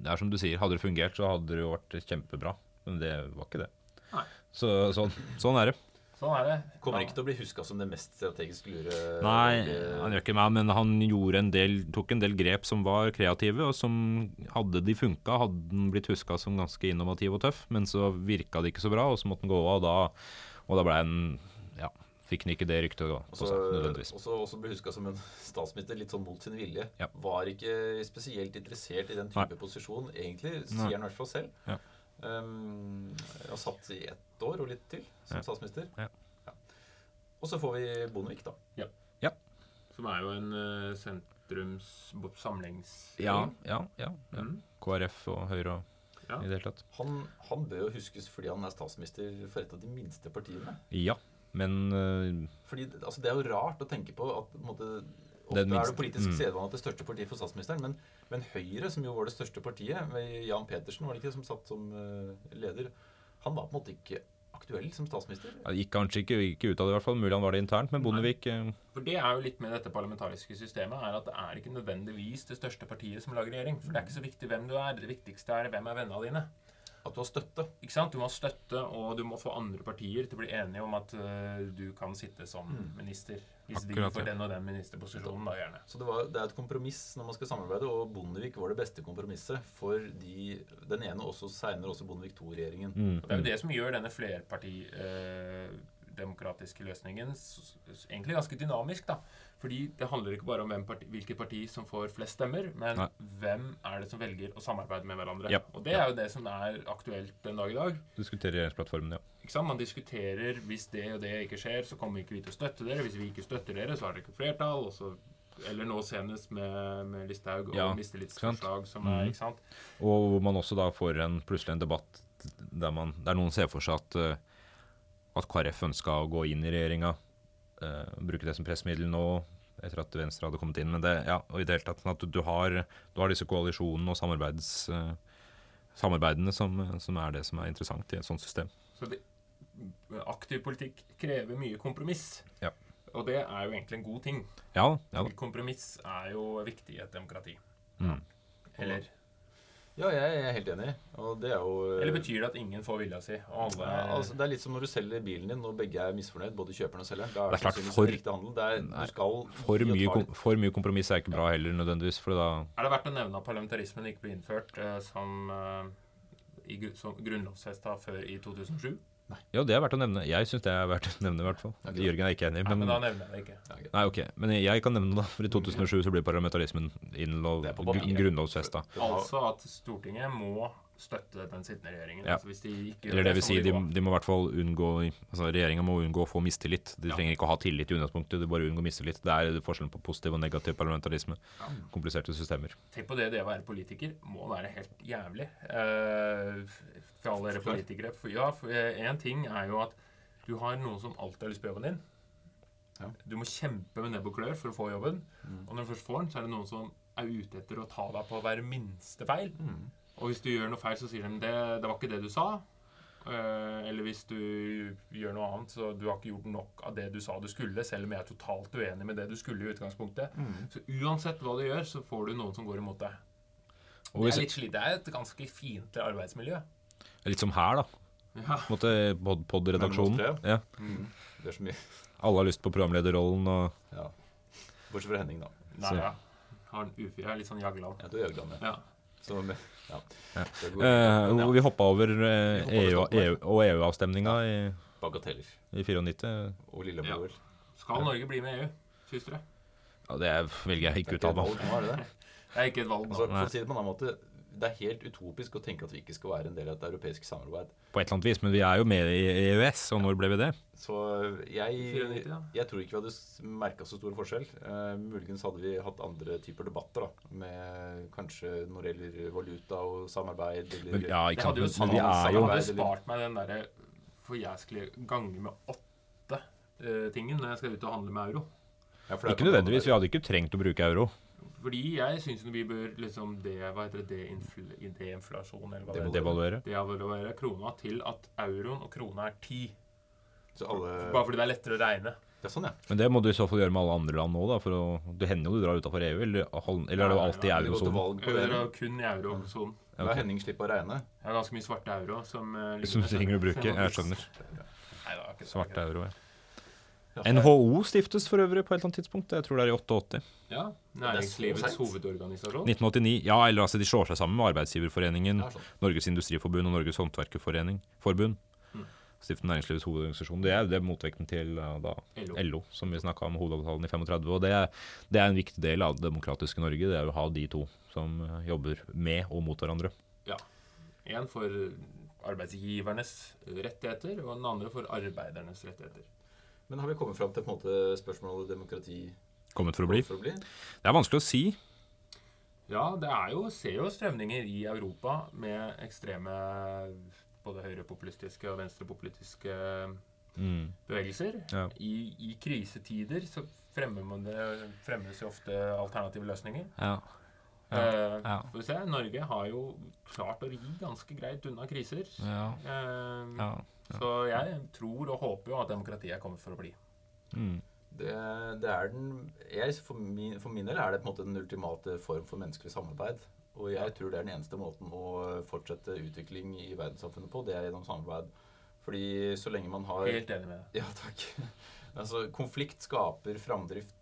Det er som du sier, hadde det fungert, så hadde det jo vært kjempebra. Men det var ikke det. Nei. Så sånn, sånn er det. Sånn er det. Kommer Ja. ikke til å bli huska som det mest strategisk lure Nei, han gjør ikke meg, men han gjorde en del, tok en del grep som var kreative, og som hadde de funka, hadde han blitt huska som ganske innovativ og tøff, men så virka det ikke så bra, og så måtte han gå av, og da, og da ble han Ja, fikk han ikke det ryktet da, på Også, seg, nødvendigvis. også, også ble huska som en statsminister litt sånn mot sin vilje. Ja. Var ikke spesielt interessert i den type posisjon, egentlig, sier han i hvert fall selv. Ja. Um, og satt i ett år og litt til som Ja. statsminister. Ja. Og så får vi Bondevik, da. Ja. Som er jo en uh, sentrums samlings... Ja, ja, ja. ja. Mm. KrF og Høyre og Ja. i det hele tatt. Han, han bør jo huskes fordi han er statsminister for et av de minste partiene. Ja, men uh... Fordi altså, Det er jo rart å tenke på at på en måte, Ofte er det politisk Mm. sedvane at det største partiet får statsministeren, men, men Høyre, som jo var det største partiet, med Jan Petersen var det ikke som satt som eh, leder, han var på en måte ikke aktuell som statsminister. ja, gikk kanskje ikke, ikke ut av det, i hvert fall. Mulig han var det internt, men Bondevik øh, For det er jo litt med dette parlamentariske systemet, er at det er ikke nødvendigvis det største partiet som lager regjering. For det er ikke så viktig hvem du er. Det viktigste er hvem er vennene dine. At du har støtte. Ikke sant? Du må ha støtte, og du må få andre partier til å bli enige om at uh, du kan sitte som minister. Hvis Akkurat, de får ja. den og den ministerposisjonen, da gjerne. Så det, var, det er et kompromiss når man skal samarbeide, og Bondevik var det beste kompromisset for de, den ene, og også seinere også Bondevik II-regjeringen. mm, det er jo det som gjør denne flerparti... løsningen s- løsningen egentlig ganske dynamisk. da. Fordi det handler ikke bare om parti, hvilket parti som får flest stemmer, men Nei. hvem er det som velger å samarbeide med hverandre. Ja. Og det er jo det som er aktuelt den dag i dag. Diskutere regjeringsplattformen, ja. Ikke sant? Man diskuterer hvis det og det ikke skjer, så kommer ikke vi til å støtte dere. Hvis vi ikke støtter dere, så har dere ikke flertall. Og så, eller nå senest med, med Listhaug og Ja, mistillitsforslag, som Mhm. er ikke sant? Og hvor man også da får en, plutselig en debatt der, man, der noen ser for seg at, eh, at KrF ønska å gå inn i regjeringa. uh, bruke det som pressmiddel nå, etter at Venstre hadde kommet inn. Men det, ja, og i det hele tatt, sånn at du, du, har, du har disse koalisjonene og eh, samarbeidene som, som er det som er interessant i et sånt system. Så det, aktiv politikk krever mye kompromiss. Ja. Og det er jo egentlig en god ting. Ja, ja. Kompromiss er jo viktig i et demokrati. Mm. Ja, jeg er helt enig. Og det er jo Eller betyr det at ingen får vilja si? Og alle ja, altså, Det er litt som når du selger bilen din og begge er misfornøyd, både kjøperen og selgeren. Da er Det er klart, for- en riktig handel. Det er, Nei, du skal For mye, kom, for mye kompromiss er ikke bra heller, nødvendigvis. For da Er det verdt å nevne at parlamentarismen ikke ble innført eh, som, eh, i, som grunnlovfesta før i 2007? Ja, det er verdt å nevne. Jeg syns det er verdt å nevne, i hvert fall. Okay. Jørgen er ikke enig. Nei, men Men, da nevner jeg det ikke. Ja, greit. nei, ok. Men jeg kan nevne det, da. For i 2007 så blir parlamentarismen innlov, grunnlovfesta. Altså at Stortinget må støtte den sittende regjeringen. Ja. Altså hvis de ikke Eller det vil si, de, de må i hvert fall unngå altså Regjeringa må unngå å få mistillit. De Ja. trenger ikke å ha tillit i utgangspunktet, de bare unngår mistillit. Det er forskjellen på positiv og negativ parlamentarisme. Ja. Kompliserte systemer. Tenk på det, det å være politiker må være helt jævlig. Eh, for alle dere politikere. For, ja, for én ting er jo at du har noen som alltid har lyst på jobben din. Ja. Du må kjempe med nebb og klør for å få jobben. Mm. Og når du først får den, så er det noen som er ute etter å ta deg på hver minste feil. Mm. Og hvis du gjør noe feil, så sier de det, det var ikke det du sa. Eh, eller hvis du gjør noe annet, så du har ikke gjort nok av det du sa du skulle, selv om jeg er totalt uenig med det du skulle i utgangspunktet. Mm. Så uansett hva du gjør, så får du noen som går imot deg. Og Det er litt slitt. Det er et ganske fiendtlig arbeidsmiljø. litt som her, da. Ja. Pod- Pod-redaksjonen. Mellom Ja. Mm. Det er så mye. Alle har lyst på programlederrollen og Ja. Bortsett fra Henning, da. Nei, ja. Har en ufyr. Er litt sånn Jagland. Ja, du er Jørgen, ja. Ja. Så, ja. Ja. Eh, ja, Vi hoppa over eh, EU, EU, og EU-avstemninga i, Bagateller. i 94. Og Lillebror. Skal Norge bli med i EU, syns dere? Ja, det er- velger jeg ikke ut av er det er ikke et valg. Altså, for å si det på en annen måte, det er helt utopisk å tenke at vi ikke skal være en del av et europeisk samarbeid. På et eller annet vis, men vi er jo med i EØS, og når ble vi det? Så jeg, jeg tror ikke vi hadde merka så stor forskjell. Uh, muligens hadde vi hatt andre typer debatter, da. Med kanskje når det gjelder valuta og samarbeid eller Men, ja, Det ikke sant? hadde jo Men, men vi er jo hadde spart meg den derre forjæskelige gange med åtte uh, tingen når jeg skal ut og handle med euro. Ja, for det Ikke nødvendigvis. Vi hadde ikke trengt å bruke euro. Fordi jeg syns vi bør liksom det, Hva heter det? Deinflasjon, eller hva det. Devaluere. Devaluere krona til at euroen og krona er ti. Alle Bare fordi det er lettere å regne. Ja, sånn, ja. Men det må du i så fall gjøre med alle andre land nå, da. For å, det hender jo du drar utafor EU, eller, eller er det jo alltid ja, eurosonen? valg det. Euro er kun i eurosonen. La Ok. Henning slippe å regne. Jeg har ganske mye svarte euro som uh, Som du trenger å bruke. Jeg skjønner. Nei, det Svarte euro, ja. Ja. NHO stiftes for øvrig på et eller annet tidspunkt. Jeg tror det er i 88. Ja, Næringslivets hovedorganisasjon. 1989. Ja, eller altså de slår seg sammen med Arbeidsgiverforeningen, Ja, sånn. Norges Industriforbund og Norges Håndverkerforbund. Forbund. Mm. Stiften Næringslivets hovedorganisasjon. Det er, det er motvekten til da, LO. LO, som vi snakka om hovedavtalen i 35. Og det er, det er en viktig del av det demokratiske Norge. Det er å ha de to som eh, jobber med og mot hverandre. En for arbeidsgivernes rettigheter, og den andre for arbeidernes rettigheter. Men har vi kommet fram til på en måte spørsmålet demokrati Kommet for å bli. for å bli? Det er vanskelig å si. Ja, det er jo, ser jo strømninger i Europa med ekstreme både høyrepopulistiske og venstrepopulistiske Mm. bevegelser. Ja. I, I krisetider så fremmer man det, fremmes jo ofte alternative løsninger. Ja. Ja, ja. Får vi se. Norge har jo klart å ri ganske greit unna kriser. Ja. Eh, ja. Så jeg tror og håper jo at demokratiet er kommet for å bli. Mm. Det, det er den jeg, for, min, for min del er det på en måte den ultimate form for menneskelig samarbeid. Og jeg tror det er den eneste måten å fortsette utvikling i verdenssamfunnet på. Det er gjennom samarbeid. Fordi så lenge man har Helt enig med deg. Ja, takk. Altså, konflikt skaper framdrift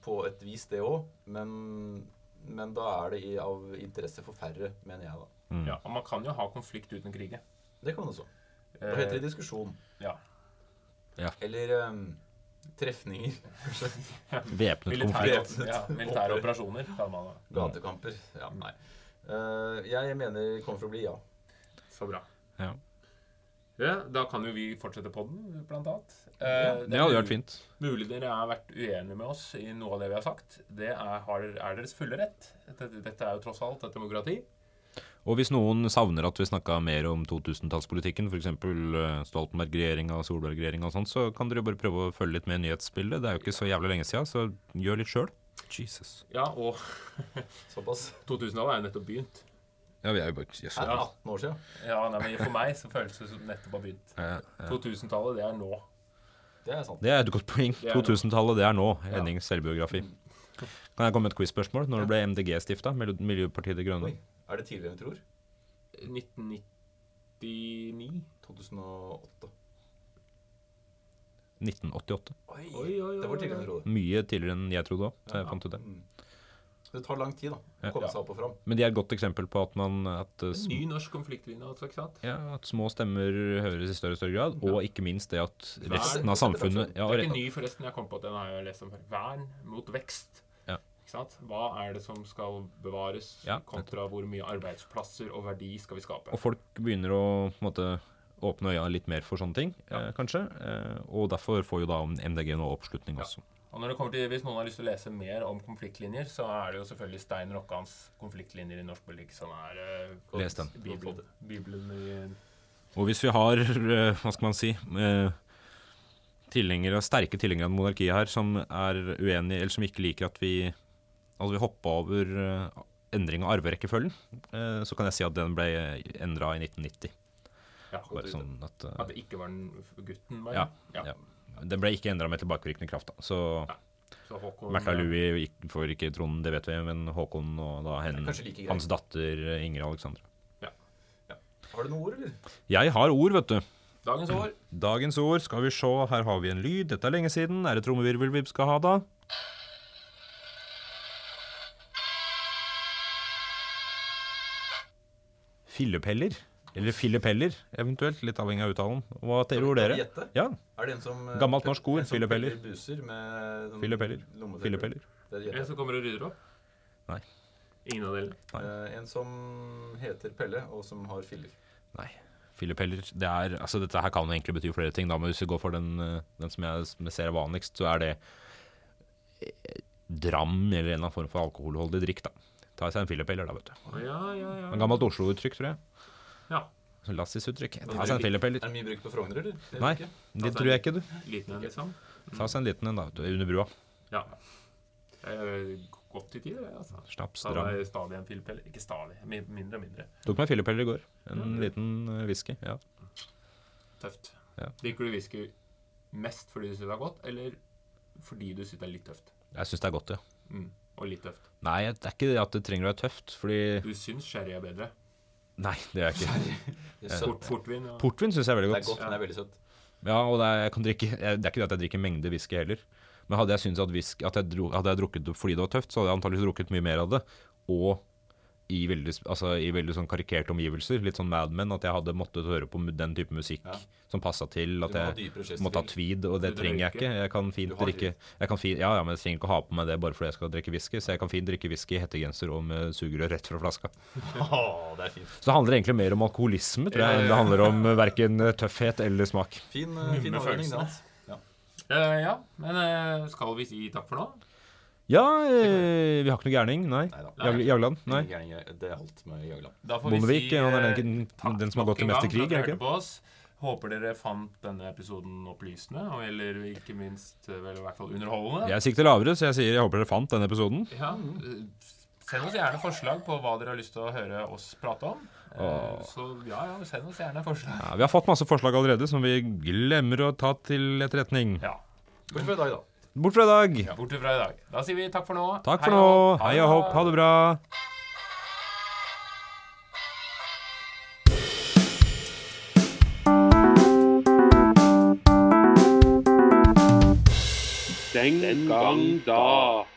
på et vis, det òg. Men, men da er det i, av interesse for færre, mener jeg, da. Mm. Ja, og man kan jo ha konflikt uten å krige. Det kan man også. Da heter det diskusjon. ja. Eller um, trefninger. Væpnet konflikt. Militære, ja, militære operasjoner kan man ha. Gatekamper. Ja, nei. Uh, jeg mener kommer for å bli, ja. Så bra. Ja. Ja, da kan jo vi fortsette podden, blant annet. Eh, Ja, det Det hadde vært fint. Mulig dere har vært uenige med oss i noe av det vi har sagt. Det er, har, er deres fulle rett. Dette, dette er jo tross alt et demokrati. Og hvis noen savner at vi snakka mer om 2000-tallspolitikken, f.eks. Stoltenberg-regjeringa og Solberg-regjeringa og sånn, så kan dere bare prøve å følge litt med i nyhetsbildet. Det er jo ikke så jævlig lenge siden, så gjør litt sjøl. Jesus. Ja, og Såpass. 2000-tallet er jo nettopp begynt. Ja, vi er jo bare yes, det 18 år siden? Ja, nei, men For meg så føles det som nettopp har begynt. ja, ja. 2000-tallet, det er nå. Det er sant. Det er et godt poeng. Det er nå. 2000-tallet, det er nå. Hennings selvbiografi. Kan jeg komme med et quiz-spørsmål? Når Ja. ble MDG stifta? Miljøpartiet De Grønne? Oi. Er det tidligere enn vi tror? 1999. 2008. 1988. Oi, Oi, oi, oi, Det var tidligere enn trodde. Mye tidligere enn jeg trodde òg. Så jeg fant ut det. Mm. Det tar lang tid da, å Ja. komme seg opp og fram. Men de er et godt eksempel på at man at, En ny norsk konfliktlinje, altså, ikke sant? ja, at små stemmer høres i større og større grad, og ikke minst det at resten av samfunnet ja, Det er ikke ny, forresten. Jeg kom på at den har jeg lest om før. Vern mot vekst. Hva er det som skal bevares, Ja, kontra hvor mye arbeidsplasser og verdi skal vi skape? Og folk begynner å på en måte åpne øya litt mer for sånne ting, Ja. eh, kanskje. Eh, og derfor får jo da MDG nå oppslutning Ja. også. Og når det kommer til, Hvis noen har lyst til å lese mer om konfliktlinjer, så er det jo selvfølgelig Stein Rokkans 'Konfliktlinjer i norsk politikk' som er eh, Les den. Bibelen, Bibelen i Og hvis vi har, eh, hva skal man si, eh, tilhengere, sterke tilhengere av monarkiet her, som er uenige, eller som ikke liker at vi, at vi hoppa over eh, endring av arverekkefølgen, eh, så kan jeg si at den ble endra i 1990. ja, Bare sånn at, eh, At det ikke var den gutten, bare? Ja, ja. Den ble ikke endra med tilbakevirkende kraft. da. Så Så Håkon Märtha Louie får ikke tronen, det vet vi, men Håkon og da hen, like hans datter Ingrid Alexandra. Har du noen ord, eller? Jeg har ord, vet du. Dagens ord. Dagens ord, skal vi se, her har vi en lyd. Dette er lenge siden. Er det trommevirvel vi skal ha da? Fillepeller. Eller fillepeller, eventuelt. Litt avhengig av uttalen. Hva tror dere? Ja, Er det en som eh, Gammelt norsk ord, fillepeller. sånn Fillepeller. fillepeller. Er En som kommer og rydder opp? Nei. Ingen av delene? Nei. Eh, en som heter Pelle, og som har filler. Nei. Fillepeller det er, altså Dette her kan egentlig bety flere ting, da, men hvis vi går for den, eh, den som jeg ser er vanligst, så er det eh, dram eller en eller annen form for alkoholholdig drikk. da. Ta seg en fillepeller, da, vet du. Ja, ja, ja. En gammelt Oslo-uttrykk, tror jeg. Ja. Lassis-uttrykk. Men Ta seg en fillepeller. Er det mye brukt på Frogner, eller? Nei. Det tror jeg ikke, du. Liten en, liksom? Ta seg en liten en, da. vet du, Under brua. Ja. Godt i tid, det. altså. Snaps, Ta deg stadig en fillepeller. Ikke stadig, mindre og mindre. Tok meg fillepeller i går. En Ja. liten eh, whisky. Ja. Tøft. Ja. Liker du whisky mest fordi du syns det er godt, eller fordi du syns det er litt tøft? Jeg syns det er godt, ja. Mm. Og litt tøft. Nei, det er ikke det at det trenger å være tøft, fordi Du syns sherry er bedre? Nei, det er jeg ikke. Port, portvin? Ja. Portvin syns jeg er veldig godt. Det er godt. men det er veldig søtt. Ja, og det er, jeg kan drikke, jeg, det er ikke det at jeg drikker mengde whisky heller. Men hadde jeg syntes at, whisky, at jeg dro, hadde jeg drukket det fordi det var tøft, så hadde jeg antakeligvis drukket mye mer av det. Og i veldig, altså, i veldig sånn karikerte omgivelser. Litt sånn Mad Men. At jeg hadde måttet høre på den type musikk Ja. som passa til. At jeg måtte ha tweed, og det trenger jeg ikke. Jeg kan fint drikke jeg kan fint, Ja, ja, men jeg trenger ikke å ha på meg det bare fordi jeg skal drikke whisky. Så jeg kan fint drikke whisky i hettegenser og med sugerør rett fra flaska. Åh, det er fint. Så det handler egentlig mer om alkoholisme, tror jeg, enn det handler om eh, verken eh, tøffhet eller smak. Fin, eh, fin det. Ja. Uh, ja, men uh, skal vi si takk for nå? Ja, eh, vi har ikke noe gærning. Nei. Nei da. Jag, Jagland? Nei. Ingen Det er alt med Jagland. Da får vi Bondevik, si han er eh, den, takk den som har nok gått til mest gang i krig, er det ikke? på oss. Håper dere fant denne episoden opplysende, og eller ikke minst eh, vel i hvert fall underholdende. Jeg sikter lavere, så jeg sier jeg håper dere fant denne episoden. Ja, eh, Send oss gjerne forslag på hva dere har lyst til å høre oss prate om. Eh, Så ja, ja, send oss gjerne forslag. Ja, vi har fått masse forslag allerede som vi glemmer å ta til etterretning. Ja, Bortsett fra i dag, da. Bort fra i dag. Bortsett fra i dag. Da sier vi takk for nå. Takk for nå. hopp. Hei og hopp. Ha det bra. Den gang da.